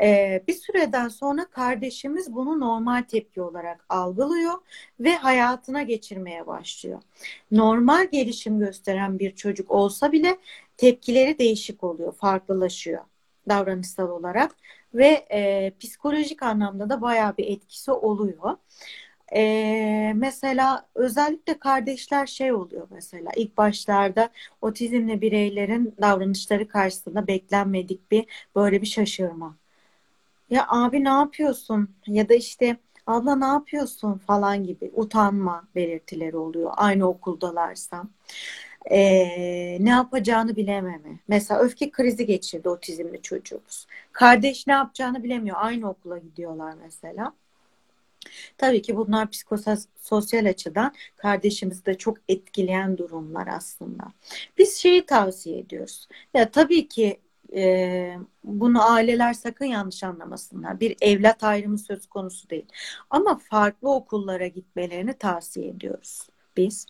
E, bir süreden sonra kardeşimiz bunu normal tepki olarak algılıyor ve hayatına geçirmeye başlıyor. Normal gelişim gösteren bir çocuk olsa bile tepkileri değişik oluyor, farklılaşıyor davranışsal olarak ve e, psikolojik anlamda da bayağı bir etkisi oluyor. Ee, mesela özellikle kardeşler şey oluyor mesela ilk başlarda otizmli bireylerin davranışları karşısında beklenmedik bir böyle bir şaşırma. Ya abi ne yapıyorsun? Ya da işte abla ne yapıyorsun falan gibi utanma belirtileri oluyor aynı okuldalarsa. Ee, ne yapacağını bilememe. Mesela öfke krizi geçirdi otizmli çocuğumuz. Kardeş ne yapacağını bilemiyor. Aynı okula gidiyorlar mesela. Tabii ki bunlar psikososyal açıdan kardeşimizi de çok etkileyen durumlar aslında. Biz şeyi tavsiye ediyoruz. Ya tabii ki e, bunu aileler sakın yanlış anlamasınlar. Bir evlat ayrımı söz konusu değil. Ama farklı okullara gitmelerini tavsiye ediyoruz biz.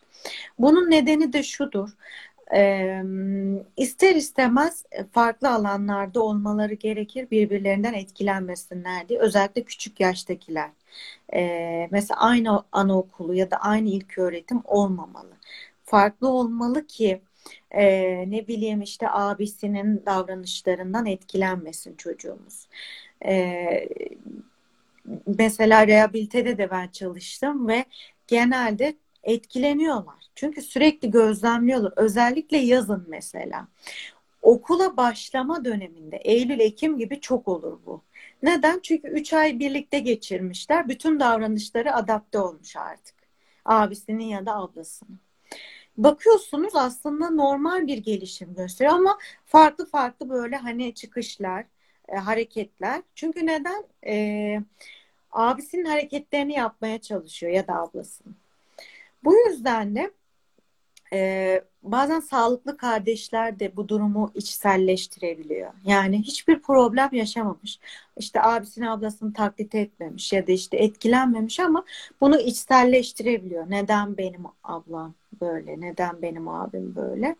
Bunun nedeni de şudur. E, ister istemez farklı alanlarda olmaları gerekir birbirlerinden etkilenmesinler diye. Özellikle küçük yaştakiler. E, mesela aynı anaokulu ya da aynı ilk öğretim olmamalı. Farklı olmalı ki e, ne bileyim işte abisinin davranışlarından etkilenmesin çocuğumuz. E, mesela rehabilitede de ben çalıştım ve genelde etkileniyorlar. Çünkü sürekli gözlemliyorlar. Özellikle yazın mesela. Okula başlama döneminde Eylül, Ekim gibi çok olur bu. Neden? Çünkü 3 ay birlikte geçirmişler. Bütün davranışları adapte olmuş artık. Abisinin ya da ablasının bakıyorsunuz aslında normal bir gelişim gösteriyor ama farklı farklı böyle hani çıkışlar, e, hareketler. Çünkü neden? E, abisinin hareketlerini yapmaya çalışıyor ya da ablasının. Bu yüzden de e, bazen sağlıklı kardeşler de bu durumu içselleştirebiliyor. Yani hiçbir problem yaşamamış. İşte abisini ablasını taklit etmemiş ya da işte etkilenmemiş ama bunu içselleştirebiliyor. Neden benim ablam böyle? Neden benim abim böyle?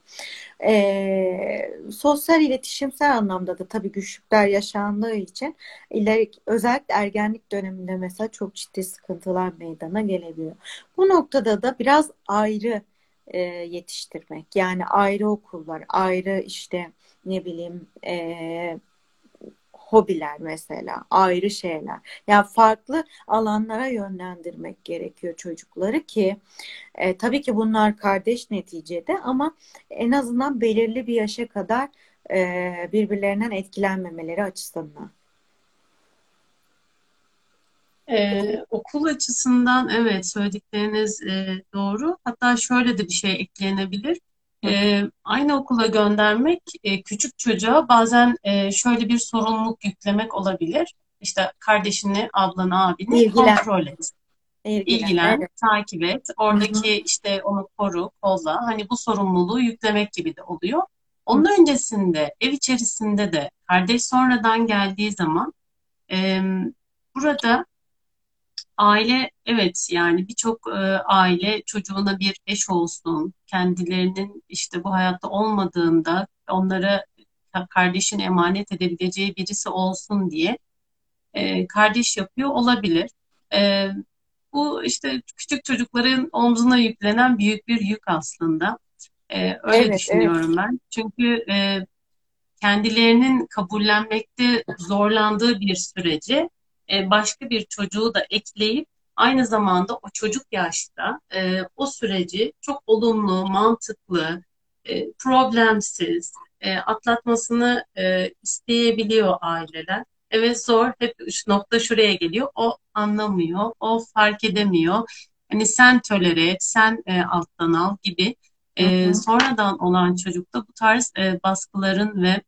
E, sosyal iletişimsel anlamda da tabii güçlükler yaşandığı için ileri, özellikle ergenlik döneminde mesela çok ciddi sıkıntılar meydana gelebiliyor. Bu noktada da biraz ayrı e, yetiştirmek. Yani ayrı okullar, ayrı işte ne bileyim e, hobiler mesela, ayrı şeyler. Yani farklı alanlara yönlendirmek gerekiyor çocukları ki e, tabii ki bunlar kardeş neticede ama en azından belirli bir yaşa kadar e, birbirlerinden etkilenmemeleri açısından. Ee, okul açısından evet söyledikleriniz e, doğru. Hatta şöyle de bir şey eklenebilir. Ee, aynı okula göndermek e, küçük çocuğa bazen e, şöyle bir sorumluluk yüklemek olabilir. İşte kardeşini, ablanı, abini İlgilen. kontrol et. İlgilen. İlgilen, Evet. takip et. Oradaki işte onu koru, kolla. Hani bu sorumluluğu yüklemek gibi de oluyor. Onun öncesinde ev içerisinde de kardeş sonradan geldiği zaman e, burada Aile evet yani birçok e, aile çocuğuna bir eş olsun, kendilerinin işte bu hayatta olmadığında onlara kardeşin emanet edebileceği birisi olsun diye e, kardeş yapıyor olabilir. E, bu işte küçük çocukların omzuna yüklenen büyük bir yük aslında. E, öyle Evet, evet. düşünüyorum ben. Çünkü e, kendilerinin kabullenmekte zorlandığı bir süreci e, başka bir çocuğu da ekleyip aynı zamanda o çocuk yaşta e, o süreci çok olumlu, mantıklı, e, problemsiz atlatmasını isteyebiliyor aileler. Evet zor, hep nokta şuraya geliyor. O anlamıyor, o fark edemiyor. Hani sen tolere et, sen alttan al gibi. Hı hı. Sonradan olan çocukta bu tarz baskıların ve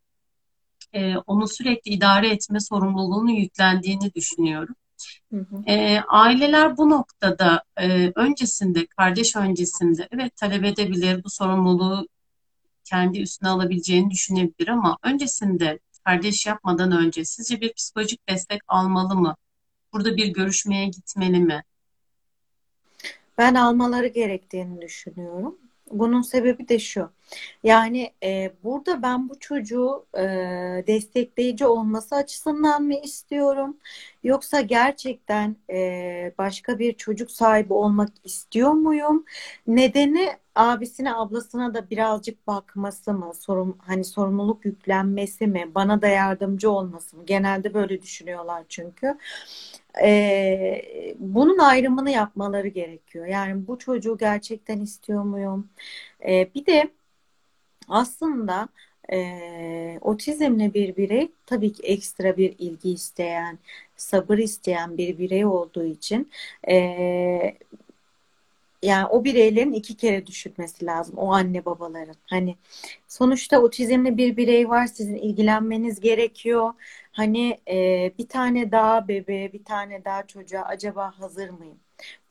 e, onu sürekli idare etme sorumluluğunu yüklendiğini düşünüyorum. Hı hı. E, aileler bu noktada e, öncesinde, kardeş öncesinde evet talep edebilir, bu sorumluluğu kendi üstüne alabileceğini düşünebilir ama öncesinde kardeş yapmadan önce sizce bir psikolojik destek almalı mı? Burada bir görüşmeye gitmeli mi? Ben almaları gerektiğini düşünüyorum. Bunun sebebi de şu. Yani e, burada ben bu çocuğu e, destekleyici olması açısından mı istiyorum? Yoksa gerçekten e, başka bir çocuk sahibi olmak istiyor muyum? Nedeni abisine ablasına da birazcık bakması mı? Sorum, hani sorumluluk yüklenmesi mi? Bana da yardımcı olması mı? Genelde böyle düşünüyorlar çünkü e, bunun ayrımını yapmaları gerekiyor. Yani bu çocuğu gerçekten istiyor muyum? E, bir de aslında e, otizmli bir birey tabii ki ekstra bir ilgi isteyen, sabır isteyen bir birey olduğu için e, yani o bireylerin iki kere düşünmesi lazım. O anne babaların. Hani sonuçta otizmli bir birey var. Sizin ilgilenmeniz gerekiyor. Hani e, bir tane daha bebeğe, bir tane daha çocuğa acaba hazır mıyım?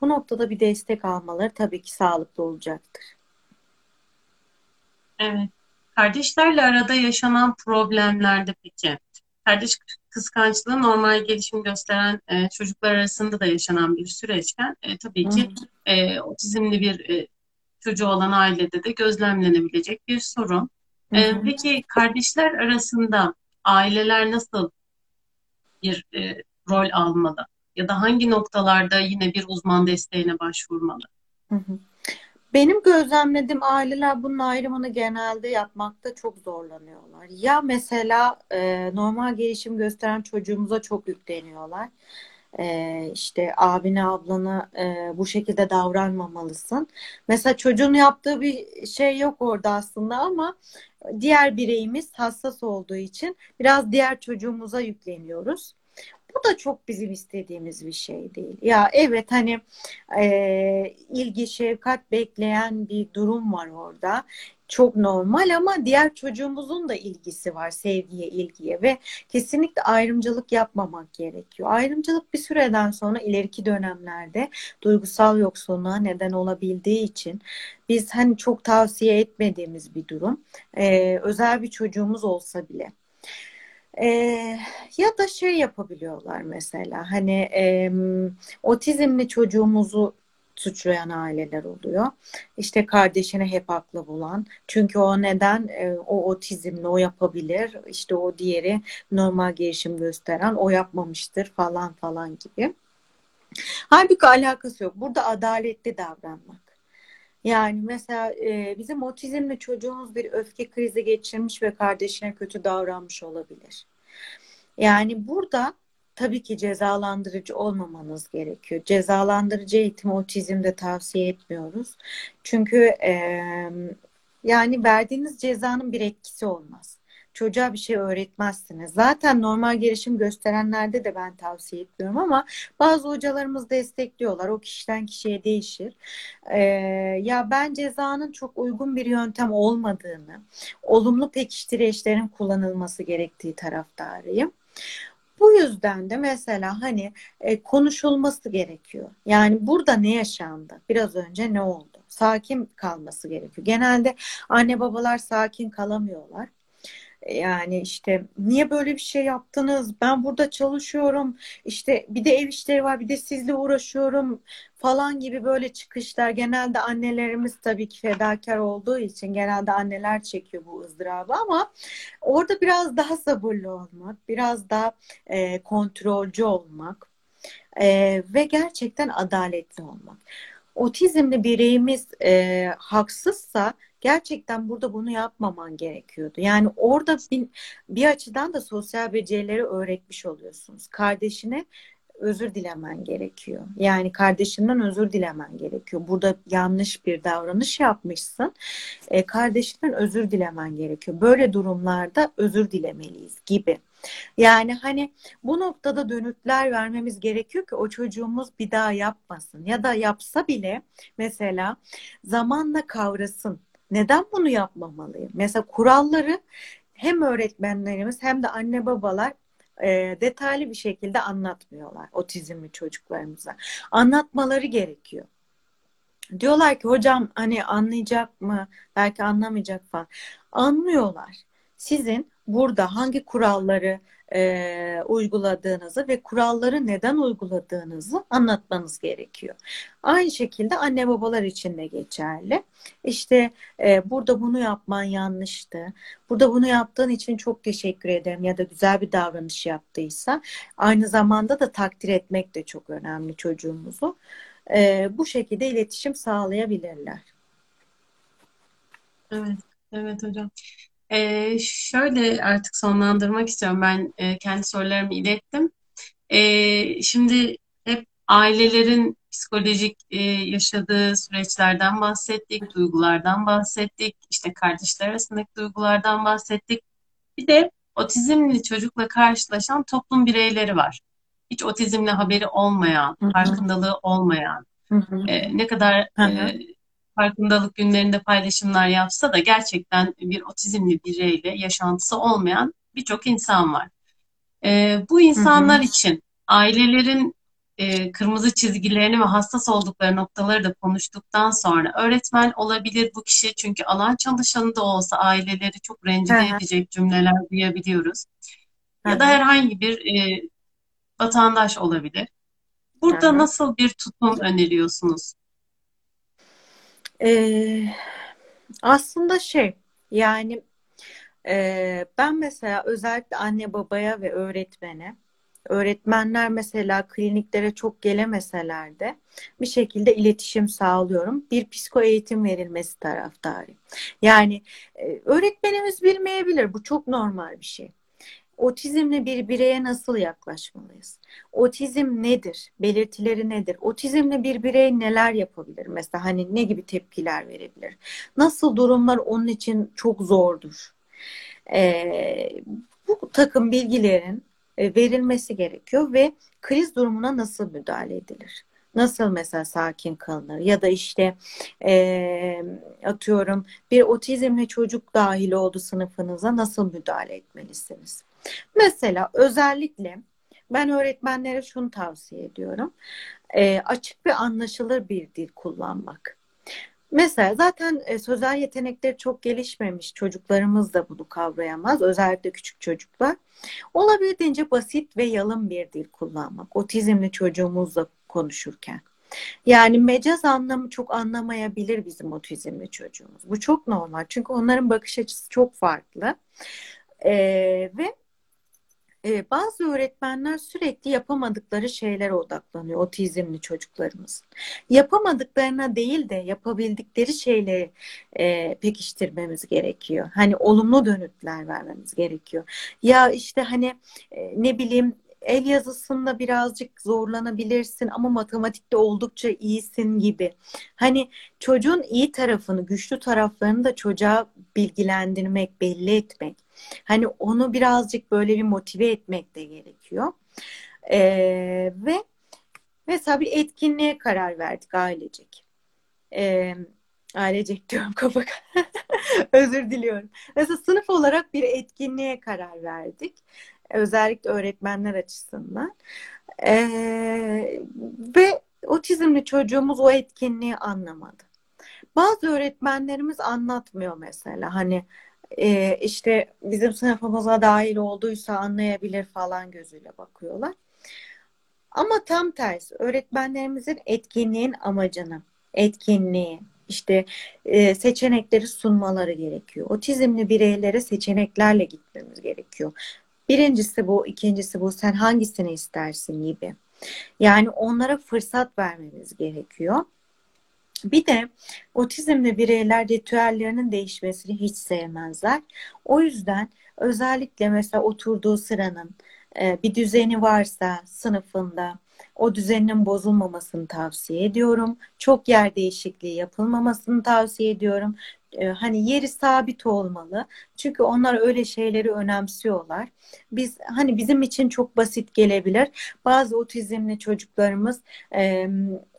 Bu noktada bir destek almaları tabii ki sağlıklı olacaktır. Evet. Kardeşlerle arada yaşanan problemlerde peki, kardeş kıskançlığı normal gelişim gösteren e, çocuklar arasında da yaşanan bir süreçken e, tabii ki e, otizmli bir e, çocuğu olan ailede de gözlemlenebilecek bir sorun. E, peki kardeşler arasında aileler nasıl bir e, rol almalı? Ya da hangi noktalarda yine bir uzman desteğine başvurmalı? Benim gözlemlediğim aileler bunun ayrımını genelde yapmakta çok zorlanıyorlar. Ya mesela e, normal gelişim gösteren çocuğumuza çok yükleniyorlar. E, işte abine ablana e, bu şekilde davranmamalısın. Mesela çocuğun yaptığı bir şey yok orada aslında ama diğer bireyimiz hassas olduğu için biraz diğer çocuğumuza yükleniyoruz. Bu da çok bizim istediğimiz bir şey değil. Ya evet hani e, ilgi, şefkat bekleyen bir durum var orada. Çok normal ama diğer çocuğumuzun da ilgisi var sevgiye, ilgiye ve kesinlikle ayrımcılık yapmamak gerekiyor. Ayrımcılık bir süreden sonra ileriki dönemlerde duygusal yoksunluğa neden olabildiği için biz hani çok tavsiye etmediğimiz bir durum. E, özel bir çocuğumuz olsa bile. Ee, ya da şey yapabiliyorlar mesela hani em, otizmli çocuğumuzu suçlayan aileler oluyor. İşte kardeşini hep haklı bulan. Çünkü o neden e, o otizmli o yapabilir. İşte o diğeri normal gelişim gösteren o yapmamıştır falan falan gibi. Halbuki alakası yok. Burada adaletli davranmak. Yani mesela e, bizim otizmli çocuğumuz bir öfke krizi geçirmiş ve kardeşine kötü davranmış olabilir. Yani burada tabii ki cezalandırıcı olmamanız gerekiyor. Cezalandırıcı eğitimi otizmde tavsiye etmiyoruz. Çünkü e, yani verdiğiniz cezanın bir etkisi olmaz. Çocuğa bir şey öğretmezsiniz. Zaten normal gelişim gösterenlerde de ben tavsiye etmiyorum ama bazı hocalarımız destekliyorlar. O kişiden kişiye değişir. Ee, ya ben cezanın çok uygun bir yöntem olmadığını, olumlu pekiştireçlerin kullanılması gerektiği taraftarıyım. Bu yüzden de mesela hani e, konuşulması gerekiyor. Yani burada ne yaşandı? Biraz önce ne oldu? Sakin kalması gerekiyor. Genelde anne babalar sakin kalamıyorlar. Yani işte niye böyle bir şey yaptınız? Ben burada çalışıyorum. İşte bir de ev işleri var, bir de sizle uğraşıyorum falan gibi böyle çıkışlar. Genelde annelerimiz tabii ki fedakar olduğu için genelde anneler çekiyor bu ızdırabı ama orada biraz daha sabırlı olmak, biraz daha e, kontrolcü olmak e, ve gerçekten adaletli olmak. Otizmli bireyimiz e, haksızsa gerçekten burada bunu yapmaman gerekiyordu. Yani orada bir, bir açıdan da sosyal becerileri öğretmiş oluyorsunuz. Kardeşine özür dilemen gerekiyor. Yani kardeşinden özür dilemen gerekiyor. Burada yanlış bir davranış yapmışsın. E, kardeşinden özür dilemen gerekiyor. Böyle durumlarda özür dilemeliyiz gibi. Yani hani bu noktada dönütler vermemiz gerekiyor ki o çocuğumuz bir daha yapmasın. Ya da yapsa bile mesela zamanla kavrasın. Neden bunu yapmamalıyım? Mesela kuralları hem öğretmenlerimiz hem de anne babalar e, detaylı bir şekilde anlatmıyorlar otizmli çocuklarımıza. Anlatmaları gerekiyor. Diyorlar ki hocam hani anlayacak mı? Belki anlamayacak falan. Anlıyorlar. Sizin burada hangi kuralları e, uyguladığınızı ve kuralları neden uyguladığınızı anlatmanız gerekiyor. Aynı şekilde anne babalar için de geçerli. İşte e, burada bunu yapman yanlıştı. Burada bunu yaptığın için çok teşekkür ederim ya da güzel bir davranış yaptıysa aynı zamanda da takdir etmek de çok önemli çocuğumuzu. E, bu şekilde iletişim sağlayabilirler. Evet, evet hocam. Ee, şöyle artık sonlandırmak istiyorum. Ben e, kendi sorularımı ilettim. Ee, şimdi hep ailelerin psikolojik e, yaşadığı süreçlerden bahsettik, duygulardan bahsettik, işte kardeşler arasındaki duygulardan bahsettik. Bir de otizmli çocukla karşılaşan toplum bireyleri var. Hiç otizmle haberi olmayan, farkındalığı olmayan, hı e, ne kadar hı hı, e, farkındalık günlerinde paylaşımlar yapsa da gerçekten bir otizmli bireyle yaşantısı olmayan birçok insan var. E, bu Hı hı. insanlar için ailelerin e, kırmızı çizgilerini ve hassas oldukları noktaları da konuştuktan sonra öğretmen olabilir bu kişi çünkü alan çalışanı da olsa aileleri çok Hı rencide hı. edecek cümleler duyabiliyoruz. Hı Ya da hı. herhangi bir e, vatandaş olabilir. Hı Burada hı. nasıl bir tutum öneriyorsunuz? Ee, aslında şey yani e, ben mesela özellikle anne babaya ve öğretmene öğretmenler mesela kliniklere çok gelemeseler de bir şekilde iletişim sağlıyorum. Bir psiko eğitim verilmesi taraftarıyım. Yani e, öğretmenimiz bilmeyebilir. Bu çok normal bir şey. Otizmli bir bireye nasıl yaklaşmalıyız? Otizm nedir? Belirtileri nedir? Otizmli bir birey neler yapabilir? Mesela hani ne gibi tepkiler verebilir? Nasıl durumlar onun için çok zordur? Ee, bu takım bilgilerin e, verilmesi gerekiyor ve kriz durumuna nasıl müdahale edilir? Nasıl mesela sakin kalınır? Ya da işte e, atıyorum bir otizmli çocuk dahil oldu sınıfınıza nasıl müdahale etmelisiniz? Mesela özellikle ben öğretmenlere şunu tavsiye ediyorum. E, açık ve anlaşılır bir dil kullanmak. Mesela zaten e, sözel yetenekleri çok gelişmemiş çocuklarımız da bunu kavrayamaz. Özellikle küçük çocuklar. Olabildiğince basit ve yalın bir dil kullanmak. Otizmli çocuğumuzla konuşurken. Yani mecaz anlamı çok anlamayabilir bizim otizmli çocuğumuz. Bu çok normal. Çünkü onların bakış açısı çok farklı. Ee, ve e, bazı öğretmenler sürekli yapamadıkları şeylere odaklanıyor otizmli çocuklarımızın. Yapamadıklarına değil de yapabildikleri şeyleri e, pekiştirmemiz gerekiyor. Hani olumlu dönütler vermemiz gerekiyor. Ya işte hani e, ne bileyim el yazısında birazcık zorlanabilirsin ama matematikte oldukça iyisin gibi. Hani çocuğun iyi tarafını, güçlü taraflarını da çocuğa bilgilendirmek, belli etmek. Hani onu birazcık böyle bir motive etmek de gerekiyor. Ee, ve mesela bir etkinliğe karar verdik ailecek. Ee, ailecek (laughs) diyorum kafa (laughs) özür diliyorum. Mesela sınıf olarak bir etkinliğe karar verdik. Özellikle öğretmenler açısından. Ee, ve otizmli çocuğumuz o etkinliği anlamadı. Bazı öğretmenlerimiz anlatmıyor mesela. Hani e, işte bizim sınıfımıza dahil olduysa anlayabilir falan gözüyle bakıyorlar. Ama tam tersi öğretmenlerimizin etkinliğin amacını, etkinliği, işte e, seçenekleri sunmaları gerekiyor. Otizmli bireylere seçeneklerle gitmemiz gerekiyor. Birincisi bu, ikincisi bu. Sen hangisini istersin gibi. Yani onlara fırsat vermemiz gerekiyor. Bir de otizmli bireyler ritüellerinin değişmesini hiç sevmezler. O yüzden özellikle mesela oturduğu sıranın e, bir düzeni varsa sınıfında o düzeninin bozulmamasını tavsiye ediyorum. Çok yer değişikliği yapılmamasını tavsiye ediyorum. E, hani yeri sabit olmalı. Çünkü onlar öyle şeyleri önemsiyorlar. Biz hani bizim için çok basit gelebilir. Bazı otizmli çocuklarımız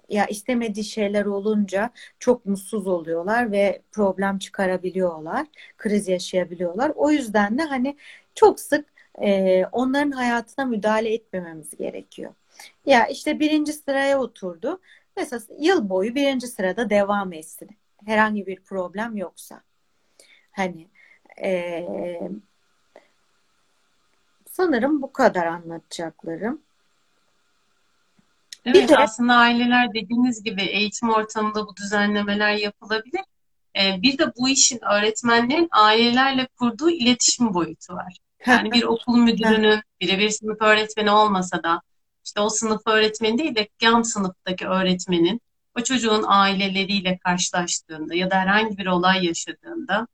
ya istemediği şeyler olunca çok mutsuz oluyorlar ve problem çıkarabiliyorlar, kriz yaşayabiliyorlar. O yüzden de hani çok sık e, onların hayatına müdahale etmememiz gerekiyor. Ya işte birinci sıraya oturdu. Mesela yıl boyu birinci sırada devam etsin. Herhangi bir problem yoksa. Hani e, sanırım bu kadar anlatacaklarım. Bir Evet, de aslında aileler dediğiniz gibi eğitim ortamında bu düzenlemeler yapılabilir. Ee, bir de bu işin öğretmenlerin ailelerle kurduğu iletişim boyutu var. Yani bir okul müdürünün birebir sınıf öğretmeni olmasa da işte o sınıf öğretmeni değil de yan sınıftaki öğretmenin o çocuğun aileleriyle karşılaştığında ya da herhangi bir olay yaşadığında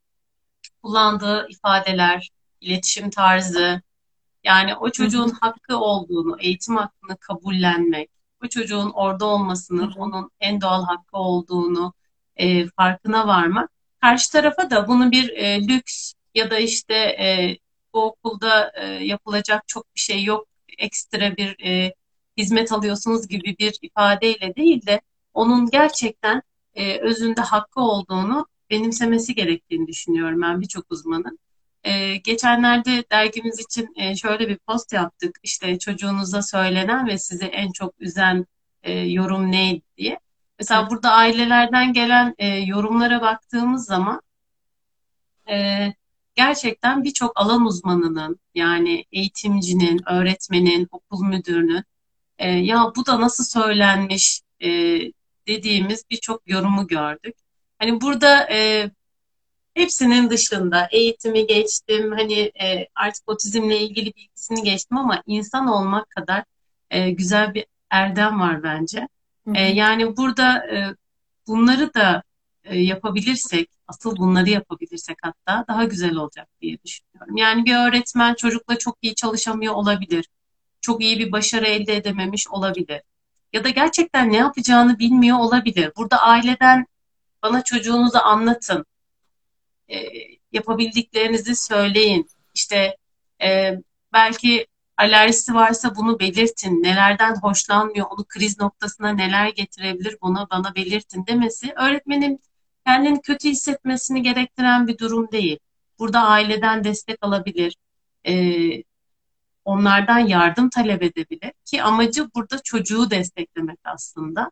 kullandığı ifadeler, iletişim tarzı, yani o çocuğun hakkı olduğunu, eğitim hakkını kabullenmek, o çocuğun orada olmasının onun en doğal hakkı olduğunu e, farkına varmak. Karşı tarafa da bunu bir e, lüks ya da işte e, bu okulda e, yapılacak çok bir şey yok, ekstra bir e, hizmet alıyorsunuz gibi bir ifadeyle değil de onun gerçekten e, özünde hakkı olduğunu benimsemesi gerektiğini düşünüyorum ben birçok uzmanın. Ee, geçenlerde dergimiz için e, şöyle bir post yaptık. İşte çocuğunuza söylenen ve sizi en çok üzen e, yorum neydi diye. Mesela burada ailelerden gelen e, yorumlara baktığımız zaman e, gerçekten birçok alan uzmanının yani eğitimcinin, öğretmenin, okul müdürünün e, ya bu da nasıl söylenmiş e, dediğimiz birçok yorumu gördük. Hani burada e, hepsinin dışında eğitimi geçtim, hani e, artık otizmle ilgili bilgisini geçtim ama insan olmak kadar e, güzel bir erdem var bence. E, yani burada e, bunları da e, yapabilirsek, asıl bunları yapabilirsek hatta daha güzel olacak diye düşünüyorum. Yani bir öğretmen çocukla çok iyi çalışamıyor olabilir, çok iyi bir başarı elde edememiş olabilir. Ya da gerçekten ne yapacağını bilmiyor olabilir. Burada aileden bana çocuğunuzu anlatın e, yapabildiklerinizi söyleyin. İşte e, belki alerjisi varsa bunu belirtin. Nelerden hoşlanmıyor, onu kriz noktasına neler getirebilir bunu bana belirtin demesi öğretmenin kendini kötü hissetmesini gerektiren bir durum değil. Burada aileden destek alabilir, e, onlardan yardım talep edebilir ki amacı burada çocuğu desteklemek aslında.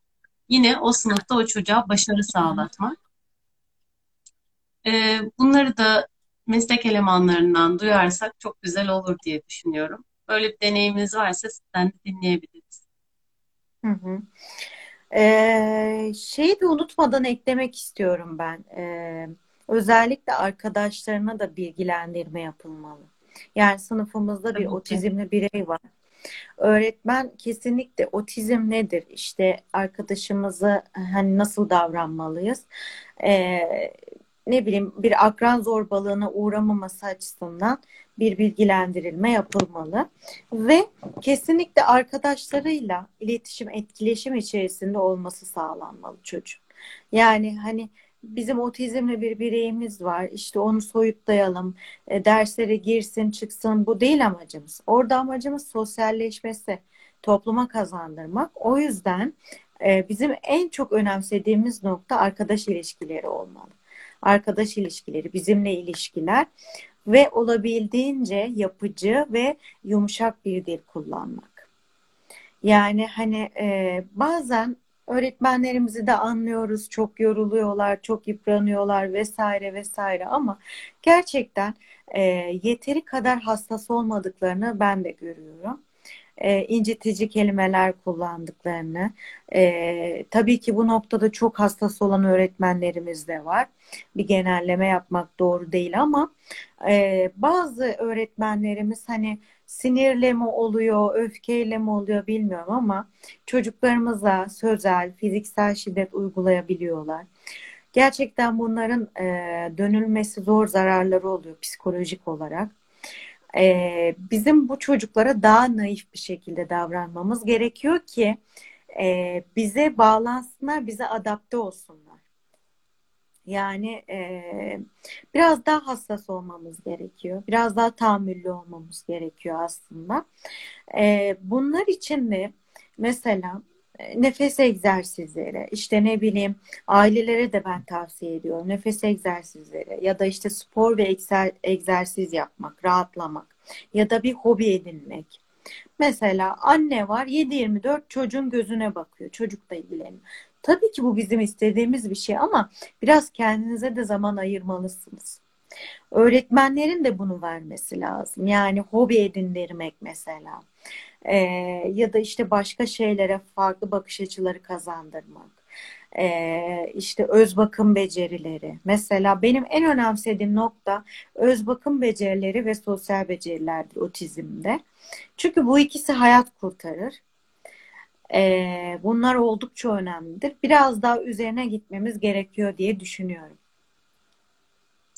Yine o sınıfta o çocuğa başarı sağlatmak. Ee, bunları da meslek elemanlarından duyarsak çok güzel olur diye düşünüyorum. Böyle bir deneyiminiz varsa sizden de dinleyebiliriz. Hı hı. Ee, şeyi de unutmadan eklemek istiyorum ben. Ee, özellikle arkadaşlarına da bilgilendirme yapılmalı. Yani sınıfımızda bir Tabii ki. otizmli birey var. Öğretmen kesinlikle otizm nedir? İşte arkadaşımızı hani nasıl davranmalıyız? Ee, ne bileyim bir akran zorbalığına uğramaması açısından bir bilgilendirilme yapılmalı ve kesinlikle arkadaşlarıyla iletişim, etkileşim içerisinde olması sağlanmalı çocuğun. Yani hani bizim otizmli bir bireyimiz var. İşte onu soyutlayalım, e, derslere girsin, çıksın. Bu değil amacımız. Orada amacımız sosyalleşmesi, topluma kazandırmak. O yüzden e, bizim en çok önemsediğimiz nokta arkadaş ilişkileri olmalı. Arkadaş ilişkileri, bizimle ilişkiler ve olabildiğince yapıcı ve yumuşak bir dil kullanmak. Yani hani e, bazen öğretmenlerimizi de anlıyoruz, çok yoruluyorlar, çok yıpranıyorlar vesaire vesaire ama gerçekten e, yeteri kadar hassas olmadıklarını ben de görüyorum e, incitici kelimeler kullandıklarını. E, tabii ki bu noktada çok hassas olan öğretmenlerimiz de var. Bir genelleme yapmak doğru değil ama e, bazı öğretmenlerimiz hani sinirle mi oluyor, öfkeyle mi oluyor bilmiyorum ama çocuklarımıza sözel, fiziksel şiddet uygulayabiliyorlar. Gerçekten bunların e, dönülmesi zor zararları oluyor psikolojik olarak. Ee, bizim bu çocuklara daha naif bir şekilde davranmamız gerekiyor ki e, bize bağlansınlar, bize adapte olsunlar. Yani e, biraz daha hassas olmamız gerekiyor. Biraz daha tahammüllü olmamız gerekiyor aslında. E, bunlar için de mesela e, nefes egzersizleri, işte ne bileyim ailelere de ben tavsiye ediyorum. Nefes egzersizleri ya da işte spor ve egzer- egzersiz yapmak, rahatlamak ya da bir hobi edinmek. Mesela anne var 7-24 çocuğun gözüne bakıyor. Çocukla ilgileniyor. Tabii ki bu bizim istediğimiz bir şey ama biraz kendinize de zaman ayırmalısınız. Öğretmenlerin de bunu vermesi lazım. Yani hobi edindirmek mesela. Ee, ya da işte başka şeylere farklı bakış açıları kazandırmak. Ee, işte öz bakım becerileri. Mesela benim en önemsediğim nokta öz bakım becerileri ve sosyal becerilerdir otizmde. Çünkü bu ikisi hayat kurtarır. Ee, bunlar oldukça önemlidir. Biraz daha üzerine gitmemiz gerekiyor diye düşünüyorum.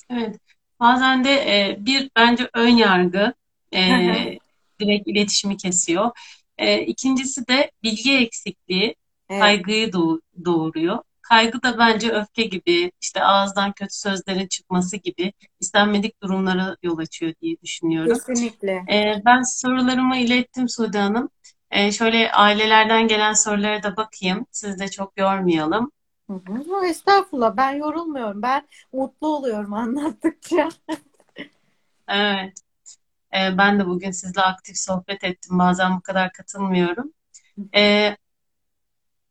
Evet. Bazen de e, bir bence ön yargı e. direkt iletişimi kesiyor. E, ikincisi de bilgi eksikliği Evet, kaygıyı doğ- doğuruyor. Kaygı da bence öfke gibi, işte ağızdan kötü sözlerin çıkması gibi istenmedik durumlara yol açıyor diye düşünüyorum. kesinlikle. E, ben sorularımı ilettim Sude Hanım. E, şöyle ailelerden gelen sorulara da bakayım. Sizi de çok yormayalım. Hı hı. Estağfurullah ben yorulmuyorum. Ben mutlu oluyorum anlattıkça. (laughs) Evet. Ee, ben de bugün sizle aktif sohbet ettim. Bazen bu kadar katılmıyorum. Ee,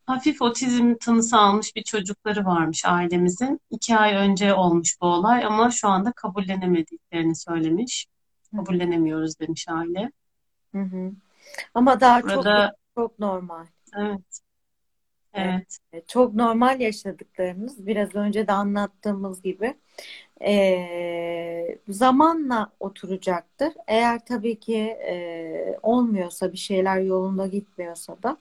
hafif otizm tanısı almış bir çocukları varmış ailemizin. İki ay önce olmuş bu olay ama şu anda kabullenemediklerini söylemiş. Kabullenemiyoruz demiş aile. Hı hı. Ama daha çok Burada çok normal. evet, Evet, evet, çok normal yaşadıklarımız biraz önce de anlattığımız gibi eee, zamanla oturacaktır. Eğer tabii ki eee, olmuyorsa bir şeyler yolunda gitmiyorsa da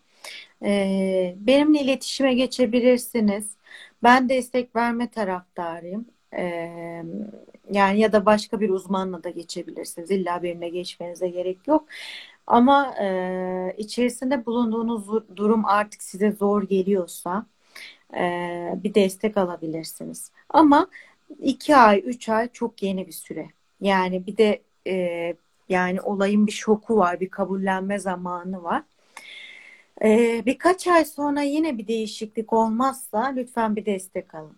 eee, benimle iletişime geçebilirsiniz. Ben destek verme taraftarıyım. Eee, yani ya da başka bir uzmanla da geçebilirsiniz. İlla benimle geçmenize gerek yok. Ama e, içerisinde bulunduğunuz durum artık size zor geliyorsa e, bir destek alabilirsiniz. Ama iki ay, üç ay çok yeni bir süre. Yani bir de e, yani olayın bir şoku var, bir kabullenme zamanı var. E, birkaç ay sonra yine bir değişiklik olmazsa lütfen bir destek alın.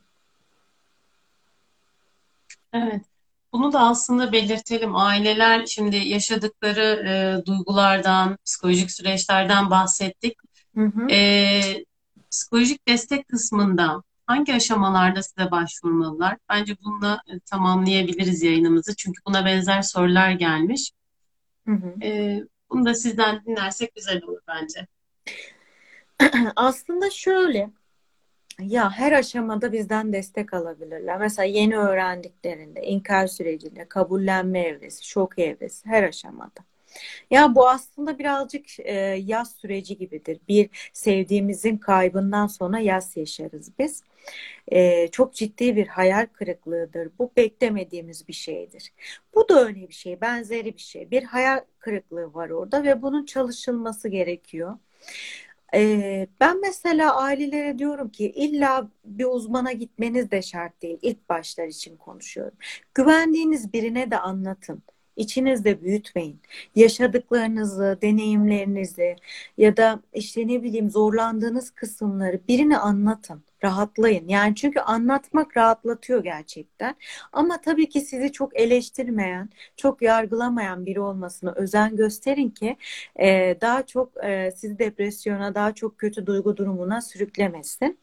evet. Bunu da aslında belirtelim. Aileler şimdi yaşadıkları e, duygulardan, psikolojik süreçlerden bahsettik. Hı hı. E, psikolojik destek kısmında hangi aşamalarda size başvurmalılar? Bence bununla e, tamamlayabiliriz yayınımızı. Çünkü buna benzer sorular gelmiş. Hı hı. E, bunu da sizden dinlersek güzel olur bence. (clears throat) Aslında şöyle. Ya her aşamada bizden destek alabilirler. Mesela yeni öğrendiklerinde, inkar sürecinde, kabullenme evresi, şok evresi her aşamada. Ya bu aslında birazcık e, yaz süreci gibidir. Bir sevdiğimizin kaybından sonra yaz yaşarız biz. E, çok ciddi bir hayal kırıklığıdır. Bu beklemediğimiz bir şeydir. Bu da öyle bir şey, benzeri bir şey. Bir hayal kırıklığı var orada ve bunun çalışılması gerekiyor. Ben mesela ailelere diyorum ki illa bir uzmana gitmeniz de şart değil. İlk başlar için konuşuyorum. Güvendiğiniz birine de anlatın. İçinizde büyütmeyin. Yaşadıklarınızı, deneyimlerinizi ya da işte ne bileyim zorlandığınız kısımları birine anlatın. Rahatlayın. Yani çünkü anlatmak rahatlatıyor gerçekten. Ama tabii ki sizi çok eleştirmeyen, çok yargılamayan biri olmasına özen gösterin ki e, daha çok e, sizi depresyona, daha çok kötü duygu durumuna sürüklemesin.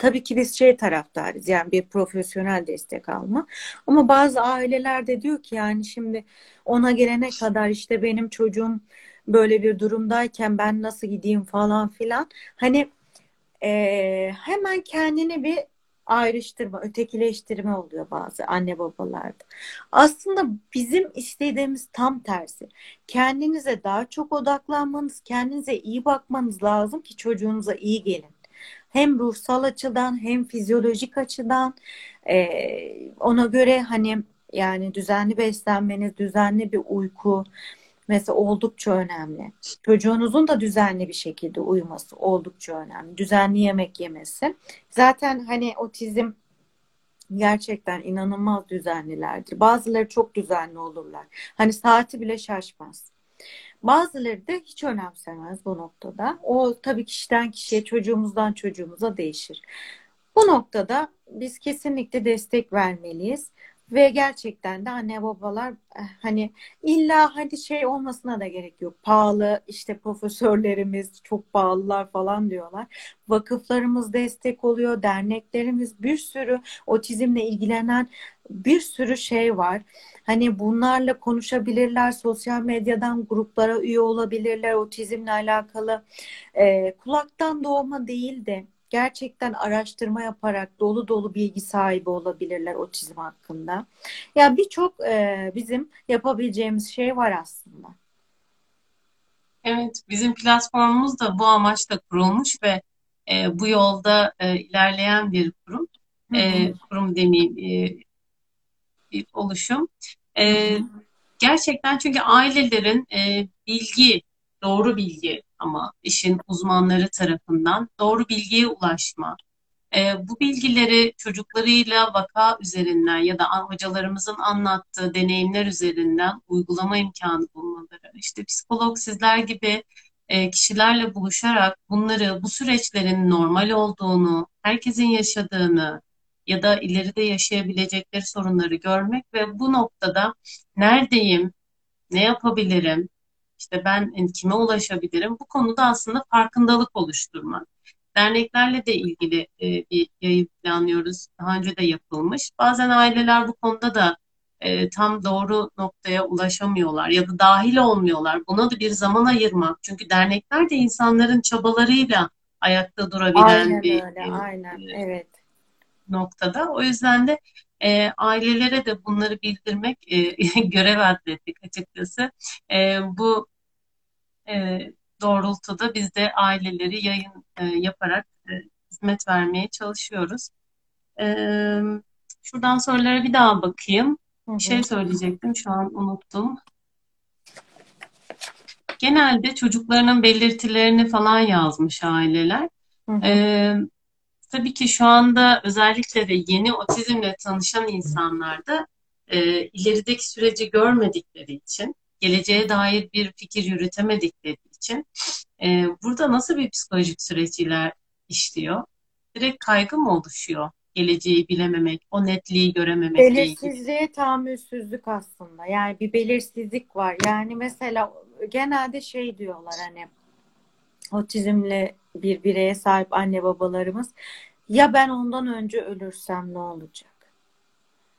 Tabii ki biz şey taraftarız yani bir profesyonel destek alma. Ama bazı aileler de diyor ki yani şimdi ona gelene kadar işte benim çocuğum böyle bir durumdayken ben nasıl gideyim falan filan. Hani e, hemen kendini bir ayrıştırma, ötekileştirme oluyor bazı anne babalarda. Aslında bizim istediğimiz tam tersi. Kendinize daha çok odaklanmanız, kendinize iyi bakmanız lazım ki çocuğunuza iyi gelin. Hem ruhsal açıdan hem fizyolojik açıdan e, ona göre hani yani düzenli beslenmeniz, düzenli bir uyku mesela oldukça önemli. Çocuğunuzun da düzenli bir şekilde uyuması oldukça önemli. Düzenli yemek yemesi. Zaten hani otizm gerçekten inanılmaz düzenlilerdir. Bazıları çok düzenli olurlar. Hani saati bile şaşmaz. Bazıları da hiç önemsemez bu noktada. O tabii kişiden kişiye, çocuğumuzdan çocuğumuza değişir. Bu noktada biz kesinlikle destek vermeliyiz. Ve gerçekten de anne babalar eh, hani illa hadi şey olmasına da gerek yok. Pahalı işte profesörlerimiz çok pahalılar falan diyorlar. Vakıflarımız destek oluyor, derneklerimiz bir sürü otizmle ilgilenen bir sürü şey var. Hani bunlarla konuşabilirler, sosyal medyadan gruplara üye olabilirler, otizmle alakalı e, kulaktan doğma değil de gerçekten araştırma yaparak dolu dolu bilgi sahibi olabilirler otizm hakkında. Ya birçok e, bizim yapabileceğimiz şey var aslında. Evet, bizim platformumuz da bu amaçla kurulmuş ve e, bu yolda e, ilerleyen bir kurum. E, kurum demeyeyim, e, bir oluşum. E, gerçekten çünkü ailelerin e, bilgi, doğru bilgi ama işin uzmanları tarafından doğru bilgiye ulaşma, e, bu bilgileri çocuklarıyla vaka üzerinden ya da hocalarımızın anlattığı deneyimler üzerinden uygulama imkanı bulmaları, işte psikolog sizler gibi e, kişilerle buluşarak bunları, bu süreçlerin normal olduğunu, herkesin yaşadığını, ya da ileride yaşayabilecekleri sorunları görmek ve bu noktada neredeyim, ne yapabilirim, işte ben e, kime ulaşabilirim bu konuda aslında farkındalık oluşturmak. Derneklerle de ilgili e, bir yayın planlıyoruz. Daha önce de yapılmış. Bazen aileler bu konuda da e, tam doğru noktaya ulaşamıyorlar ya da dahil olmuyorlar. Buna da bir zaman ayırmak. Çünkü dernekler de insanların çabalarıyla ayakta durabilen Aynen bir öyle, e, aynen. Evet. noktada. O yüzden de e, ailelere de bunları bildirmek e, (laughs) görev atlettik açıkçası. E, bu e, doğrultuda biz de aileleri yayın e, yaparak e, hizmet vermeye çalışıyoruz. E, şuradan sorulara bir daha bakayım. Bir şey söyleyecektim, şu an unuttum. Genelde çocuklarının belirtilerini falan yazmış aileler. Hı hı. E, tabii ki şu anda özellikle de yeni otizmle tanışan insanlarda e, ilerideki süreci görmedikleri için, geleceğe dair bir fikir yürütemedikleri için e, burada nasıl bir psikolojik süreç iler işliyor? Direkt kaygı mı oluşuyor? Geleceği bilememek, o netliği görememekle ilgili. Belirsizliğe tahammülsüzlük aslında. Yani bir belirsizlik var. Yani mesela genelde şey diyorlar hani otizmle bir bireye sahip anne babalarımız ya ben ondan önce ölürsem ne olacak?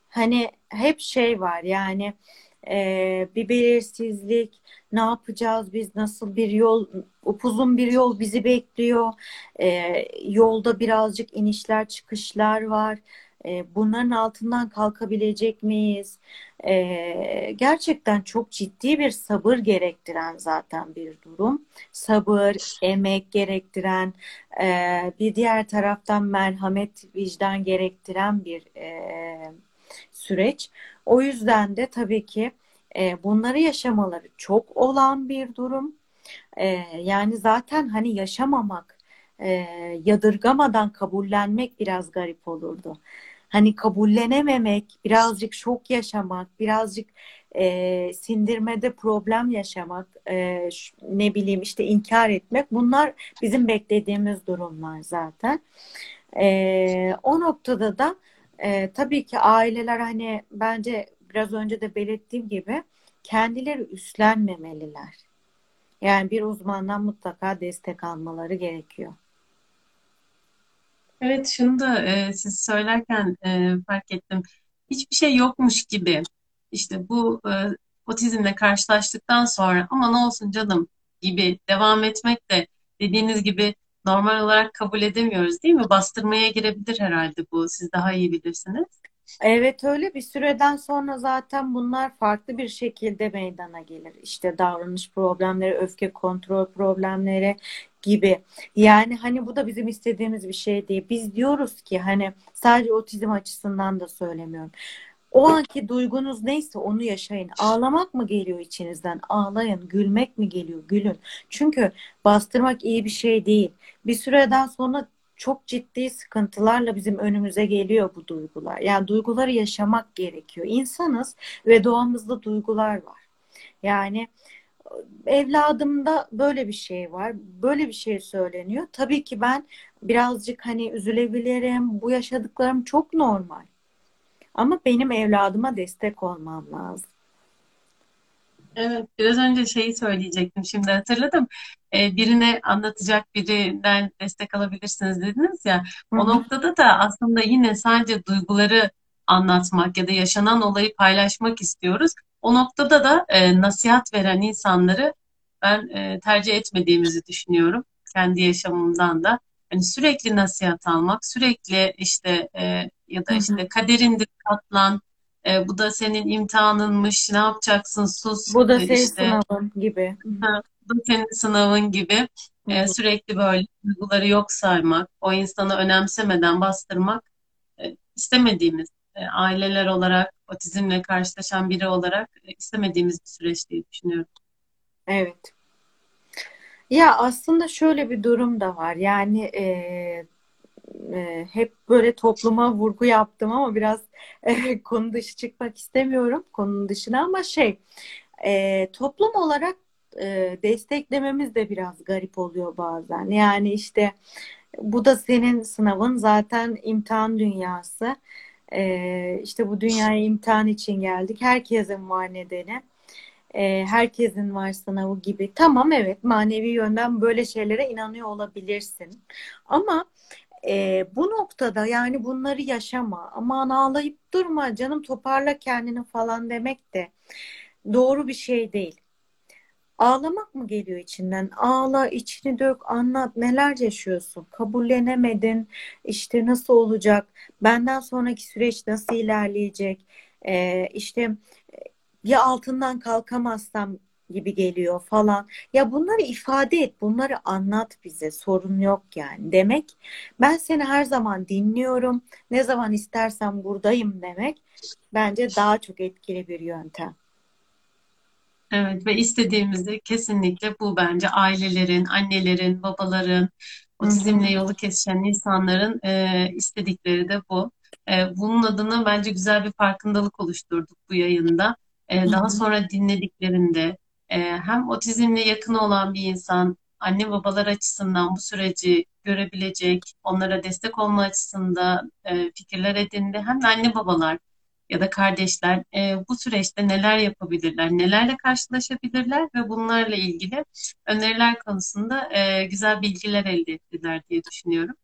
Hani hep şey var yani e, bir belirsizlik ne yapacağız biz nasıl bir yol upuzun bir yol bizi bekliyor E, yolda birazcık inişler çıkışlar var E, bunların altından kalkabilecek miyiz? E, gerçekten çok ciddi bir sabır gerektiren zaten bir durum sabır emek gerektiren e, bir diğer taraftan merhamet vicdan gerektiren bir e, süreç. O yüzden de tabii ki e, bunları yaşamaları çok olan bir durum. E, yani zaten hani yaşamamak, e, yadırgamadan kabullenmek biraz garip olurdu. Hani kabullenememek, birazcık şok yaşamak, birazcık e, sindirmede problem yaşamak, e, ne bileyim işte inkar etmek bunlar bizim beklediğimiz durumlar zaten. E, o noktada da e, tabii ki aileler hani bence biraz önce de belirttiğim gibi kendileri üstlenmemeliler. Yani bir uzmandan mutlaka destek almaları gerekiyor. Evet, şunu da e, siz söylerken e, fark ettim. Hiçbir şey yokmuş gibi. İşte bu e, otizmle karşılaştıktan sonra aman olsun canım gibi devam etmek de dediğiniz gibi normal olarak kabul edemiyoruz, değil mi? Bastırmaya girebilir herhalde bu. Siz daha iyi bilirsiniz. Evet öyle bir süreden sonra zaten bunlar farklı bir şekilde meydana gelir. İşte davranış problemleri, öfke kontrol problemleri gibi. Yani hani bu da bizim istediğimiz bir şey değil. Biz diyoruz ki hani sadece otizm açısından da söylemiyorum. O anki duygunuz neyse onu yaşayın. Ağlamak mı geliyor içinizden? Ağlayın. Gülmek mi geliyor? Gülün. Çünkü bastırmak iyi bir şey değil. Bir süreden sonra çok ciddi sıkıntılarla bizim önümüze geliyor bu duygular. Yani duyguları yaşamak gerekiyor. İnsanız ve doğamızda duygular var. Yani evladımda böyle bir şey var. Böyle bir şey söyleniyor. Tabii ki ben birazcık hani üzülebilirim. Bu yaşadıklarım çok normal. Ama benim evladıma destek olmam lazım. Evet, biraz önce şeyi söyleyecektim. Şimdi hatırladım. Ee, birine anlatacak birinden destek alabilirsiniz dediniz ya. Hı O hı. noktada da aslında yine sadece duyguları anlatmak ya da yaşanan olayı paylaşmak istiyoruz. O noktada da e, nasihat veren insanları ben e, tercih etmediğimizi düşünüyorum. Kendi yaşamımdan da. Hani sürekli nasihat almak, sürekli işte e, ya da işte kaderindir katlan, e, bu da senin imtihanınmış, ne yapacaksın, sus, Bu da senin işte sınavın gibi. Ha, bu senin sınavın gibi e, sürekli böyle duyguları yok saymak, o insanı önemsemeden bastırmak e, istemediğimiz e, aileler olarak, otizmle karşılaşan biri olarak e, istemediğimiz bir süreç diye düşünüyorum. Evet. Ya aslında şöyle bir durum da var. Yani e, e, hep böyle topluma vurgu yaptım ama biraz e, (laughs) konu dışı çıkmak istemiyorum konunun dışına ama şey e, toplum olarak e, desteklememiz de biraz garip oluyor bazen. Yani işte Bu da senin sınavın zaten imtihan dünyası. Ee, işte bu dünyaya imtihan için geldik. Herkesin var nedeni. Ee, herkesin var sınavı gibi. Tamam evet manevi yönden böyle şeylere inanıyor olabilirsin. Ama e, bu noktada yani bunları yaşama. Aman ağlayıp durma canım toparla kendini falan demek de doğru bir şey değil. Ağlamak mı geliyor içinden? Ağla, içini dök, anlat. Neler yaşıyorsun? Kabullenemedin. İşte nasıl olacak? Benden sonraki süreç nasıl ilerleyecek? Ee, işte ya altından kalkamazsam gibi geliyor falan. Ya bunları ifade et, bunları anlat bize. Sorun yok yani. Demek ben seni her zaman dinliyorum. Ne zaman istersen buradayım demek. Bence daha çok etkili bir yöntem. Evet ve istediğimizde kesinlikle bu bence ailelerin, annelerin, babaların, otizmle yolu kesişen insanların e, istedikleri de bu. E, bunun adına bence güzel bir farkındalık oluşturduk bu yayında. E, daha sonra dinlediklerinde hem otizmle yakın olan bir insan anne babalar açısından bu süreci görebilecek, onlara destek olma açısından e, fikirler edindi. Hem de anne babalar ya da kardeşler e, bu süreçte neler yapabilirler, nelerle karşılaşabilirler ve bunlarla ilgili öneriler konusunda e, güzel bilgiler elde ettiler diye düşünüyorum.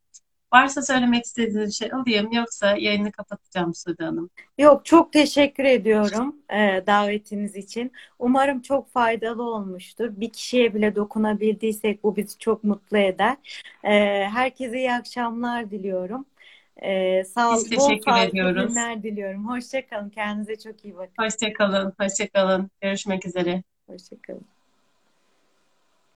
Varsa söylemek istediğiniz şey alayım yoksa yayını kapatacağım Sude Hanım. Yok, çok teşekkür ediyorum e, davetiniz için. Umarım çok faydalı olmuştur. Bir kişiye bile dokunabildiysek bu bizi çok mutlu eder. E, herkese iyi akşamlar diliyorum. E, sağ, bol teşekkür ediyoruz. günler diliyorum. Hoşça kalın. Kendinize çok iyi bakın. Hoşça kalın, hoşça kalın. Görüşmek üzere. Hoşça kalın.